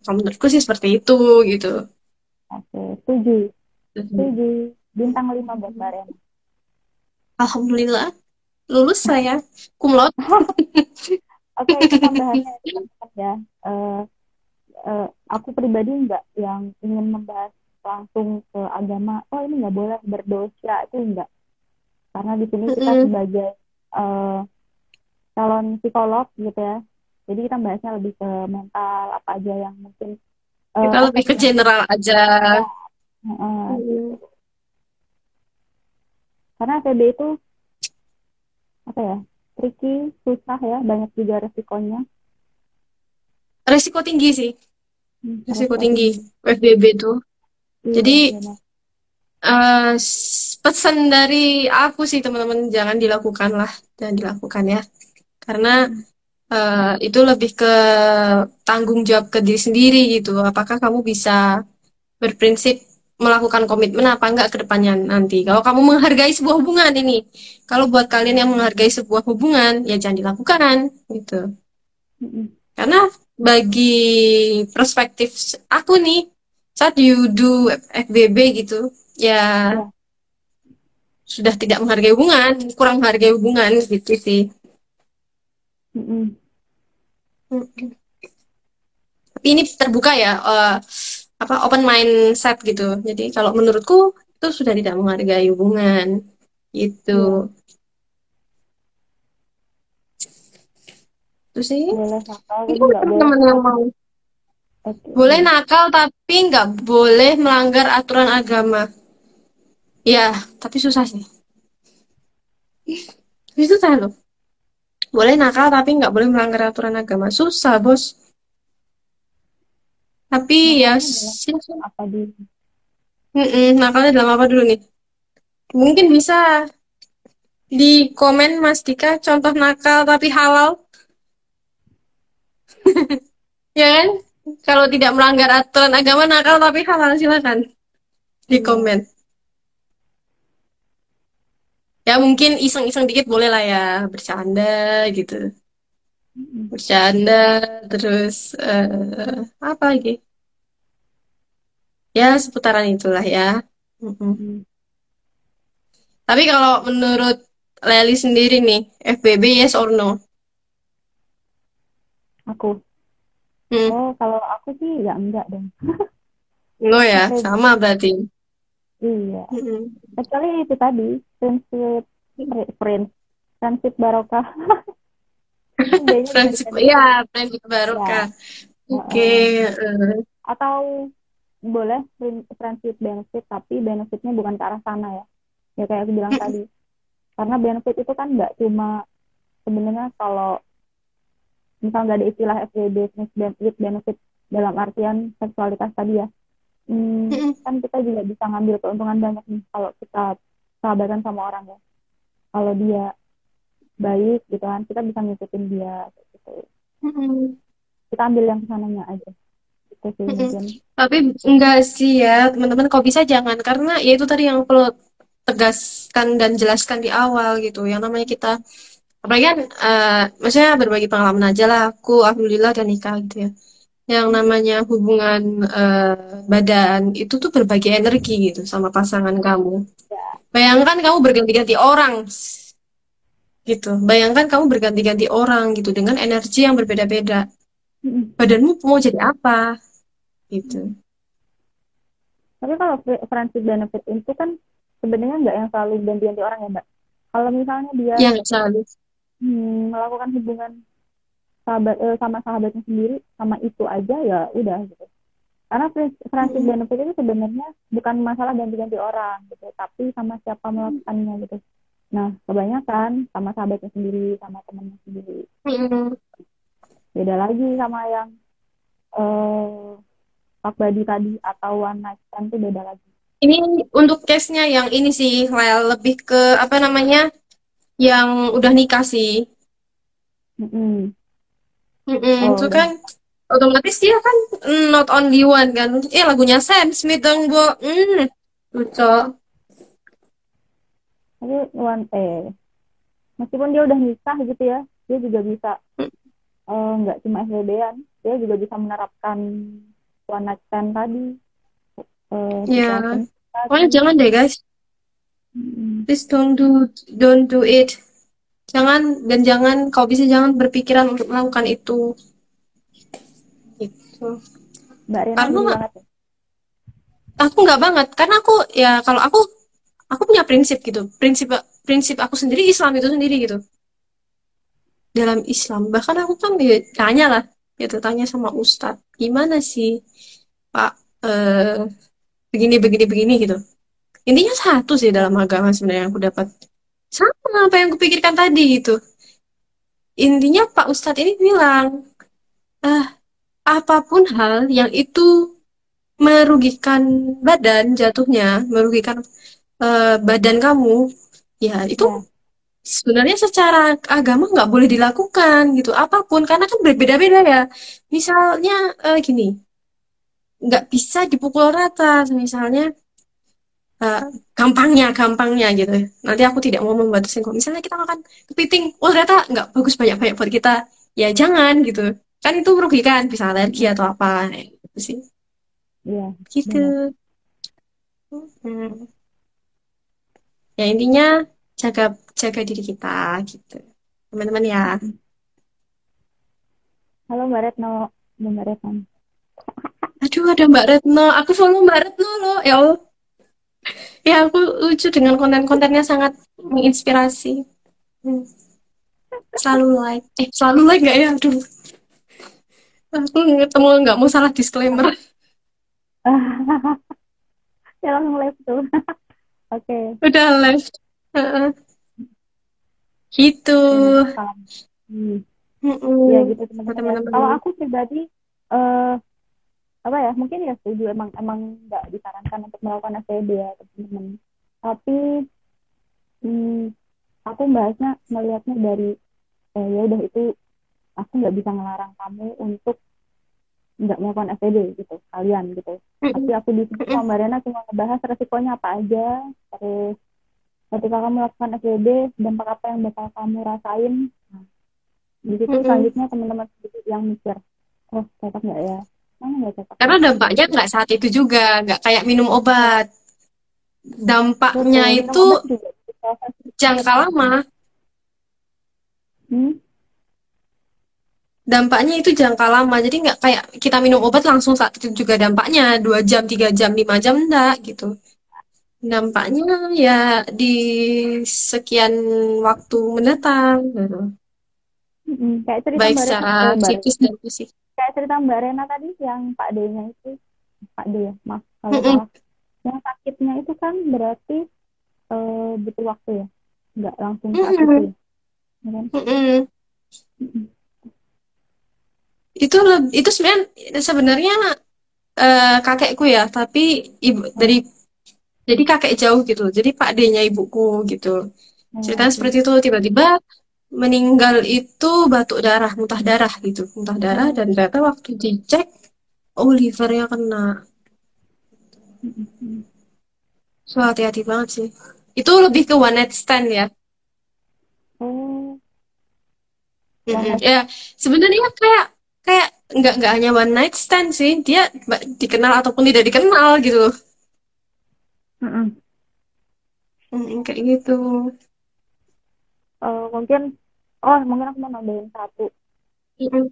Kalau menurutku sih seperti itu gitu. Oke, setuju. Setuju. Bintang 5 buat Mbak Rena. Alhamdulillah lulus saya cum laude. [laughs] Oke, tambahannya [laughs] teman-teman ya. Eh, eh, aku pribadi nggak yang ingin membahas langsung ke agama. Oh ini nggak boleh berdosa itu enggak. Karena di sini kita sebagai eh, calon psikolog gitu ya. Jadi kita bahasnya lebih ke mental apa aja yang mungkin eh, Kita lebih ke general aja. Heeh. Mm. Karena TB itu apa ya? Tricky, susah ya, banyak juga resikonya. Resiko tinggi sih, Hmm, resiko tinggi FBB tuh. Iya, Jadi benar. s- pesan dari aku sih teman-teman jangan dilakukan lah, jangan dilakukan ya. Karena eh, itu lebih ke tanggung jawab ke diri sendiri gitu. Apakah kamu bisa berprinsip melakukan komitmen apa enggak ke depannya nanti. Kalau kamu menghargai sebuah hubungan ini, kalau buat kalian yang menghargai sebuah hubungan, ya jangan dilakukan gitu. Karena bagi perspektif aku nih, saat you do FBB gitu, ya, ya. Sudah tidak menghargai hubungan, kurang menghargai hubungan gitu sih. Mm -mm. Tapi ini terbuka ya. Uh, apa open mindset gitu. Jadi kalau menurutku itu sudah tidak menghargai hubungan itu. Itu sih. Boleh nakal, yang mau. Okay. Boleh nakal tapi nggak boleh melanggar aturan agama. Ya, tapi susah sih. Itu susah loh. Boleh nakal tapi nggak boleh melanggar aturan agama. Susah, bos. Tapi ya apa di Mm-mm, nakalnya dalam apa dulu nih? Mungkin bisa di komen Mas Dika contoh nakal tapi halal. [laughs] ya kan? Kalau tidak melanggar aturan agama nakal tapi halal silakan di iya. komen. Ya mungkin iseng-iseng dikit boleh lah ya. Bercanda gitu. Bercanda terus uh, apa lagi? Ya seputaran itulah ya. Mm tapi kalau menurut Leli sendiri nih FBB yes or no? Aku? Hmm. oh kalau aku sih ya enggak dong. No ya [laughs] sama berarti iya mm-hmm. kecuali itu tadi prinsip prinsip prinsip barokah friendship ya friendship barokah ya. oke okay. uh. atau boleh friendship benefit tapi benefitnya bukan ke arah sana ya ya kayak aku bilang tadi karena benefit itu kan nggak cuma sebenarnya kalau misal nggak ada istilah FWB with benefit dalam artian seksualitas tadi ya hmm, kan kita juga bisa ngambil keuntungan banyak nih kalau kita sahabatan sama orang ya. Kalau dia baik gitu kan kita bisa ngikutin dia gitu. Mm-hmm. kita ambil yang ke sananya aja. Gitu sih mm-hmm. tapi enggak sih ya teman-teman kok bisa? Jangan karena ya itu tadi yang perlu tegaskan dan jelaskan di awal gitu. Yang namanya kita apalagi kan uh, maksudnya berbagi pengalaman aja lah. Aku alhamdulillah dan nikah gitu ya yang namanya hubungan uh, badan itu tuh berbagi energi gitu sama pasangan kamu. Ya. Bayangkan kamu berganti-ganti orang gitu. Bayangkan kamu berganti-ganti orang gitu dengan energi yang berbeda-beda. Badanmu mau jadi apa? Gitu. Tapi kalau friendship benefit itu kan sebenarnya nggak yang selalu ganti-ganti orang ya, Mbak. Kalau misalnya dia yang selalu hmm, melakukan hubungan sahabat eh, sama sahabatnya sendiri sama itu aja ya udah gitu. Karena friendship hmm. benefit itu sebenarnya bukan masalah ganti-ganti orang gitu, tapi sama siapa melakukannya gitu. Nah, kebanyakan sama sahabatnya sendiri, sama temannya sendiri. Mm. Beda lagi sama yang uh, Pak Badi tadi atau One Night Stand itu beda lagi. Ini untuk case-nya yang ini sih, Lel, lebih ke apa namanya? Yang udah nikah sih. Mm -mm. Mm -mm, oh, itu kan otomatis dia kan not only one kan. Eh lagunya Sam Smith dong, Bu. Hmm, lucu. Tapi one eh meskipun dia udah nikah gitu ya dia juga bisa eh, nggak uh, cuma FWB-an dia juga bisa menerapkan one night stand tadi. Uh, ya pokoknya jangan deh guys. Hmm. please don't do don't do it jangan dan jangan kau bisa jangan berpikiran untuk melakukan itu. Itu Mbak Rina karena banget ya? aku nggak banget karena aku ya kalau aku aku punya prinsip gitu. Prinsip prinsip aku sendiri Islam itu sendiri gitu. Dalam Islam bahkan aku kan ya, tanya lah gitu tanya sama Ustadz gimana sih Pak eh, begini begini begini gitu. Intinya satu sih dalam agama sebenarnya yang aku dapat sama apa yang kupikirkan tadi gitu. Intinya Pak Ustadz ini bilang ah apa pun hal yang itu merugikan badan jatuhnya merugikan uh, badan kamu ya itu ya. sebenarnya secara agama nggak boleh dilakukan gitu. Apa pun karena kan berbeda-beda ya. Misalnya uh, gini nggak bisa dipukul rata misalnya uh, gampangnya gampangnya gitu. Nanti aku tidak mau membatasi. Kok misalnya kita makan kepiting oh ternyata nggak bagus banyak banyak buat kita. Ya jangan gitu. Kan itu merugikan bisa alergi atau apa. Gitu sih. Iya, gitu. benar. Hmm. ya intinya jaga jaga diri kita gitu. Teman-teman ya. Halo Mbak Retno, Mbak Retno. aduh ada Mbak Retno. Aku follow Mbak Retno loh. Ya Allah ya aku lucu dengan konten-kontennya sangat menginspirasi Hmm. selalu like eh selalu like nggak ya aduh aku ketemu nggak mau salah disclaimer [laughs] Ya langsung live tuh. [laughs] Oke. udah live Heeh. gitu Gimana salam? Hmm. Mm-mm. Ya gitu teman-teman. Kalau aku pribadi eh apa ya mungkin ya setuju emang emang nggak disarankan untuk melakukan SPB ya teman-teman. Tapi hmm, aku bahasnya melihatnya dari eh, ya udah itu aku nggak bisa ngelarang kamu untuk nggak melakukan SPB gitu kalian gitu. Tapi aku di situ sama Rena cuma ngebahas resikonya apa aja, terus ketika kamu melakukan SPB dampak apa yang bakal kamu rasain. Nah, di situ selanjutnya teman-teman yang mikir, oh cocok nggak ya? Karena dampaknya nggak saat itu juga nggak kayak minum obat. Dampaknya Betul, itu obat jangka lama. Hmm? dampaknya itu jangka lama. Jadi nggak kayak kita minum obat langsung saat itu juga dampaknya. Dua jam tiga jam lima jam enggak gitu. Dampaknya ya di sekian waktu mendatang gitu. Mm-mm. Kayak baik secara psikis dan fisik Kayak cerita Mbak Rena tadi yang Pak D-nya itu, Pak D ya, maaf kalau salah. Yang sakitnya itu kan berarti eh, butuh waktu ya, nggak langsung saat itu Mm-mm. ya. Ya kan? Mm-mm. Mm-mm. itu itu sebenarnya sebenarnya eh, kakekku ya tapi ibu dari jadi kakek jauh gitu jadi pak D-nya ibuku gitu Oh, ceritanya seperti itu tiba-tiba meninggal itu batuk darah muntah darah gitu. Muntah darah dan ternyata waktu dicek oh livernya kena. So hati-hati banget sih. Itu lebih ke one night stand ya. Oh, ya sebenarnya kayak kayak nggak nggak hanya one night stand sih. Dia dikenal ataupun tidak dikenal gitu. Mm-mm. Mm, kayak gitu Eh, mungkin, oh mungkin aku mau nambahin satu. Mm-mm.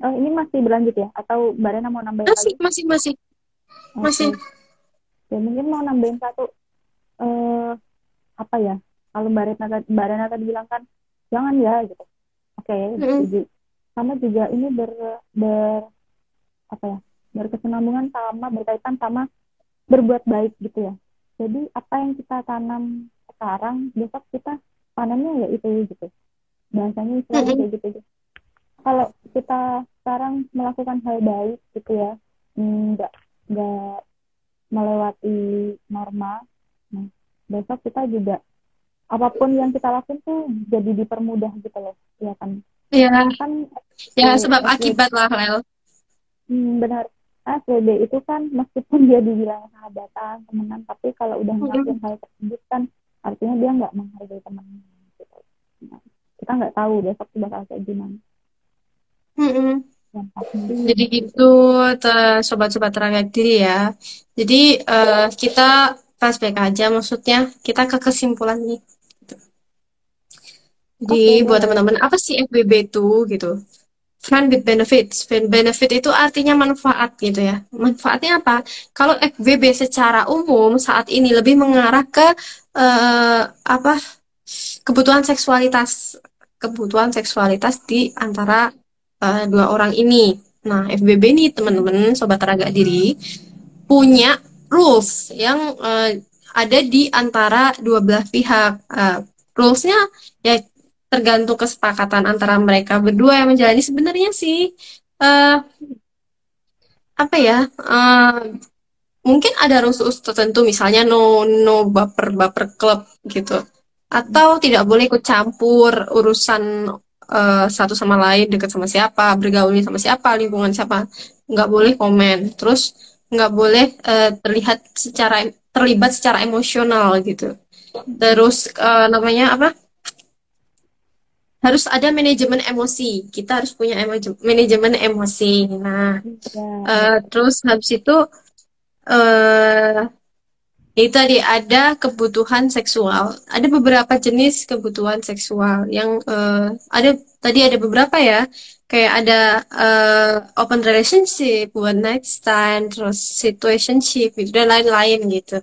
Oh, ini masih berlanjut ya? Atau Mbak Rena mau nambahin masih lagi? masih masih Oke. masih Ya mungkin mau nambahin satu. Eh, apa ya? Kalau Mbak Rena, tadi- Mbak Rena tadi bilang kan, jangan ya gitu. Oke, Mm-mm. setuju. Sama juga ini ber, ber apa ya? Berkesinambungan sama berkaitan sama berbuat baik gitu ya. Jadi apa yang kita tanam sekarang, besok kita panennya ya itu gitu. Bahasanya istilahnya kayak gitu. gitu. Kalau kita sekarang melakukan hal baik gitu ya, mm, nggak nggak melewati norma, nah besok kita juga apa pun yang kita lakukan tuh jadi dipermudah gitu loh, ya kan? ya Kan ya SW, sebab akibat lah Lel hmm, benar. SWB itu kan meskipun [laughs] dia dibilang sahabatan, temenan, tapi kalau udah ngelakuin hal tersebut kan artinya dia nggak menghargai temannya kita nggak tahu besok tuh bakal kayak gimana. Yang pasti, Jadi gitu, sobat-sobat diri ya. Jadi eh, kita flashback aja, maksudnya kita ke kesimpulan nih. Jadi oke buat teman-teman, apa sih FBB itu gitu? Friend with benefits. Ben- Benefit itu artinya manfaat gitu ya. Manfaatnya apa? Kalau FBB secara umum saat ini lebih mengarah ke eh, apa? Kebutuhan seksualitas, kebutuhan seksualitas di antara eh, dua orang ini. Nah, FBB ini teman-teman, sobat tenaga diri, punya rules yang eh, ada di antara dua belah pihak. Eh, rulesnya ya tergantung kesepakatan antara mereka berdua yang menjalani sebenarnya sih eh, apa ya eh, mungkin ada rules tertentu misalnya no no baper baper klub gitu atau tidak boleh ikut campur urusan eh, satu sama lain dekat sama siapa bergaulnya sama siapa lingkungan siapa nggak boleh komen terus nggak boleh eh, terlihat secara terlibat secara emosional gitu. Terus uh, namanya apa? Harus ada manajemen emosi. Kita harus punya manajemen emosi. Nah, uh, terus habis itu uh, itu tadi ada kebutuhan seksual. Ada beberapa jenis kebutuhan seksual yang uh, ada tadi ada beberapa ya. Kayak ada uh, open relationship, one night stand, terus situationship gitu dan lain-lain gitu.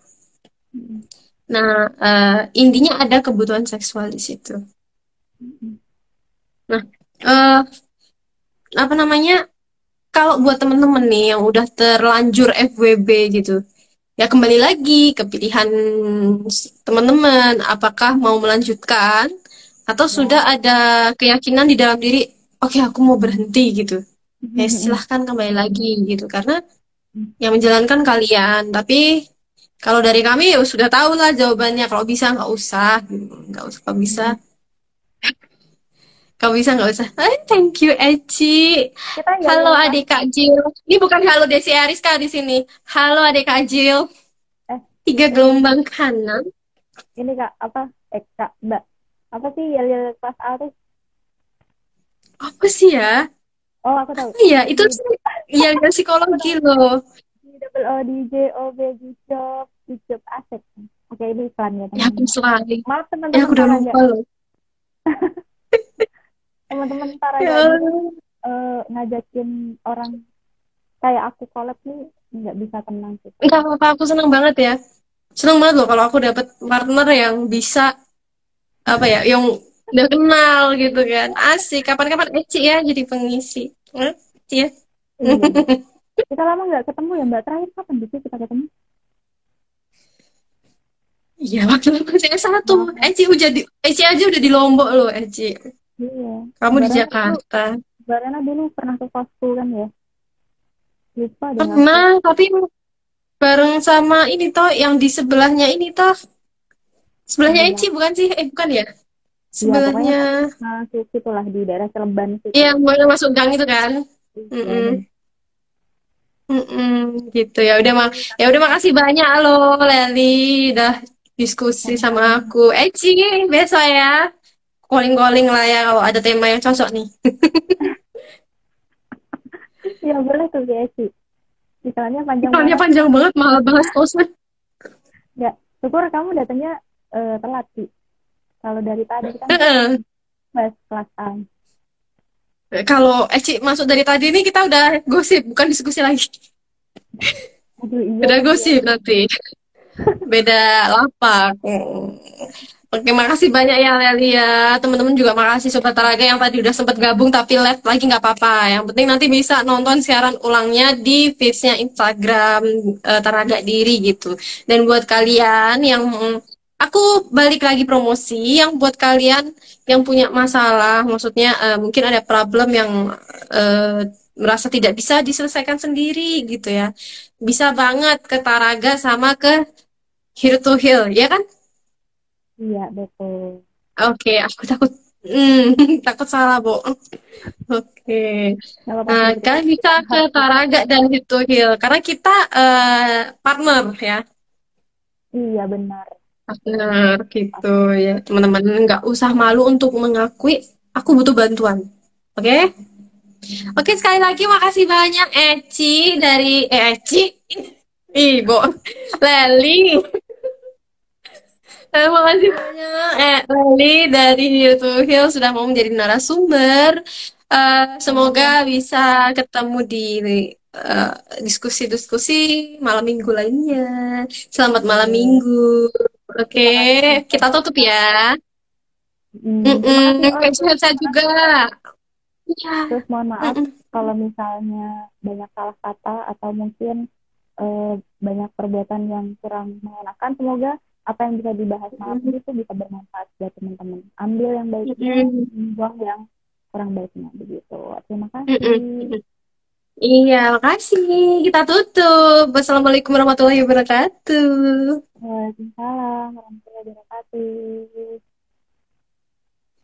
Nah, uh, intinya ada kebutuhan seksual di situ. Nah, uh, apa namanya? Kalau buat temen-temen nih yang udah terlanjur FWB gitu, ya kembali lagi ke pilihan teman-teman apakah mau melanjutkan atau sudah ada keyakinan di dalam diri oke okay, aku mau berhenti gitu ya mm-hmm. silahkan kembali lagi gitu karena mm. yang menjalankan kalian tapi kalau dari kami ya sudah tahu lah jawabannya kalau bisa nggak usah gitu. nggak usah kalau bisa kalau bisa nggak usah. Eh, thank you Eci. Halo adik Kak Jill. Ini bukan halo Desi Ariska di sini. Halo adik Kak Jill. Eh, tiga gelombang kanan. Ini Kak apa? Eh Kak Mbak. Apa sih yel yel kelas A tuh? Apa sih ya? Oh aku tahu. Iya itu sih yang psikologi loh. Double O D J O B G job job aset oke ini iklan ya ya aku selalu. Maaf teman-teman ya aku udah lupa loh [laughs] teman-teman aja ya. uh, ngajakin orang kayak aku collab nih nggak bisa tenang sih. Nggak apa-apa aku senang banget ya. Senang banget loh kalau aku dapat partner yang bisa apa ya yang udah kenal gitu kan. Asik. Kapan-kapan Eci ya jadi pengisi. Eci ya? Iya. [laughs] kita lama nggak ketemu ya mbak? Terakhir kapan sih kita ketemu? Iya waktu masih S1 Eci udah di Eci aja udah di Lombok loh Eci Iya. Kamu di Jakarta. Barana dulu pernah ke kosku kan ya? Lupa deh pernah tapi bareng sama ini toh yang di sebelahnya ini toh. Sebelahnya Eci bukan sih? Eh bukan ya? Sebelahnya. ya, nah, situ di daerah Cileban iya yang masuk gang itu kan? Mm -mm. Mm -mm, gitu. Ya udah mak ya udah makasih banyak lo Leli udah diskusi sama aku. Eci besok ya calling-calling lah ya kalau ada tema yang cocok nih. [laughs] Ya boleh tuh sih misalnya panjang misalnya banget. panjang banget malah bahas kosan ya syukur kamu datangnya uh, telat sih kalau dari tadi kan uh bahas kelas A. Kalau Eci masuk dari tadi ini kita udah gosip bukan diskusi lagi. Aduh, iya, udah gosip iya. nanti. Beda lapak Oke, makasih banyak ya Leli ya. Teman-teman juga makasih Sobat Taraga yang tadi udah sempat gabung tapi live lagi nggak apa-apa. Yang penting nanti bisa nonton siaran ulangnya di feedsnya Instagram uh, Taraga Diri gitu. Dan buat kalian yang aku balik lagi promosi, yang buat kalian yang punya masalah, maksudnya uh, mungkin ada problem yang uh, merasa tidak bisa diselesaikan sendiri gitu ya. Bisa banget ke Taraga sama ke Here to Heal, ya kan? Iya, betul. Oke, aku takut hmm, [laughs] takut salah, Bu. Oke. Nah, kan bisa ke Taraga dan Hito Hill karena kita uh, partner ya. Iya, benar. Partner gitu ya. Teman-teman nggak usah malu untuk mengakui aku butuh bantuan. Oke? Oke, sekali lagi makasih banyak Eci dari eh, Eci. Ibu [laughs] Leli. Terima kasih banyak eh, Leli dari YouTube Hill sudah mau menjadi narasumber. Uh, semoga bisa ketemu di eh, diskusi-diskusi uh, malam minggu lainnya. Selamat malam minggu. Oke, okay. kita tutup ya. Mm -mm. Sehat-sehat juga. Ya. Terus mohon maaf mm -mm. kalau misalnya banyak salah kata atau mungkin uh, banyak perbuatan yang kurang mengenakan. Semoga apa yang bisa dibahas malam ini tuh bisa bermanfaat buat teman-teman. Ambil yang baiknya, buang yang kurang baiknya begitu. Terima kasih. Iya, makasih. Kita tutup. Wassalamualaikum warahmatullahi wabarakatuh. Waalaikumsalam warahmatullahi wabarakatuh.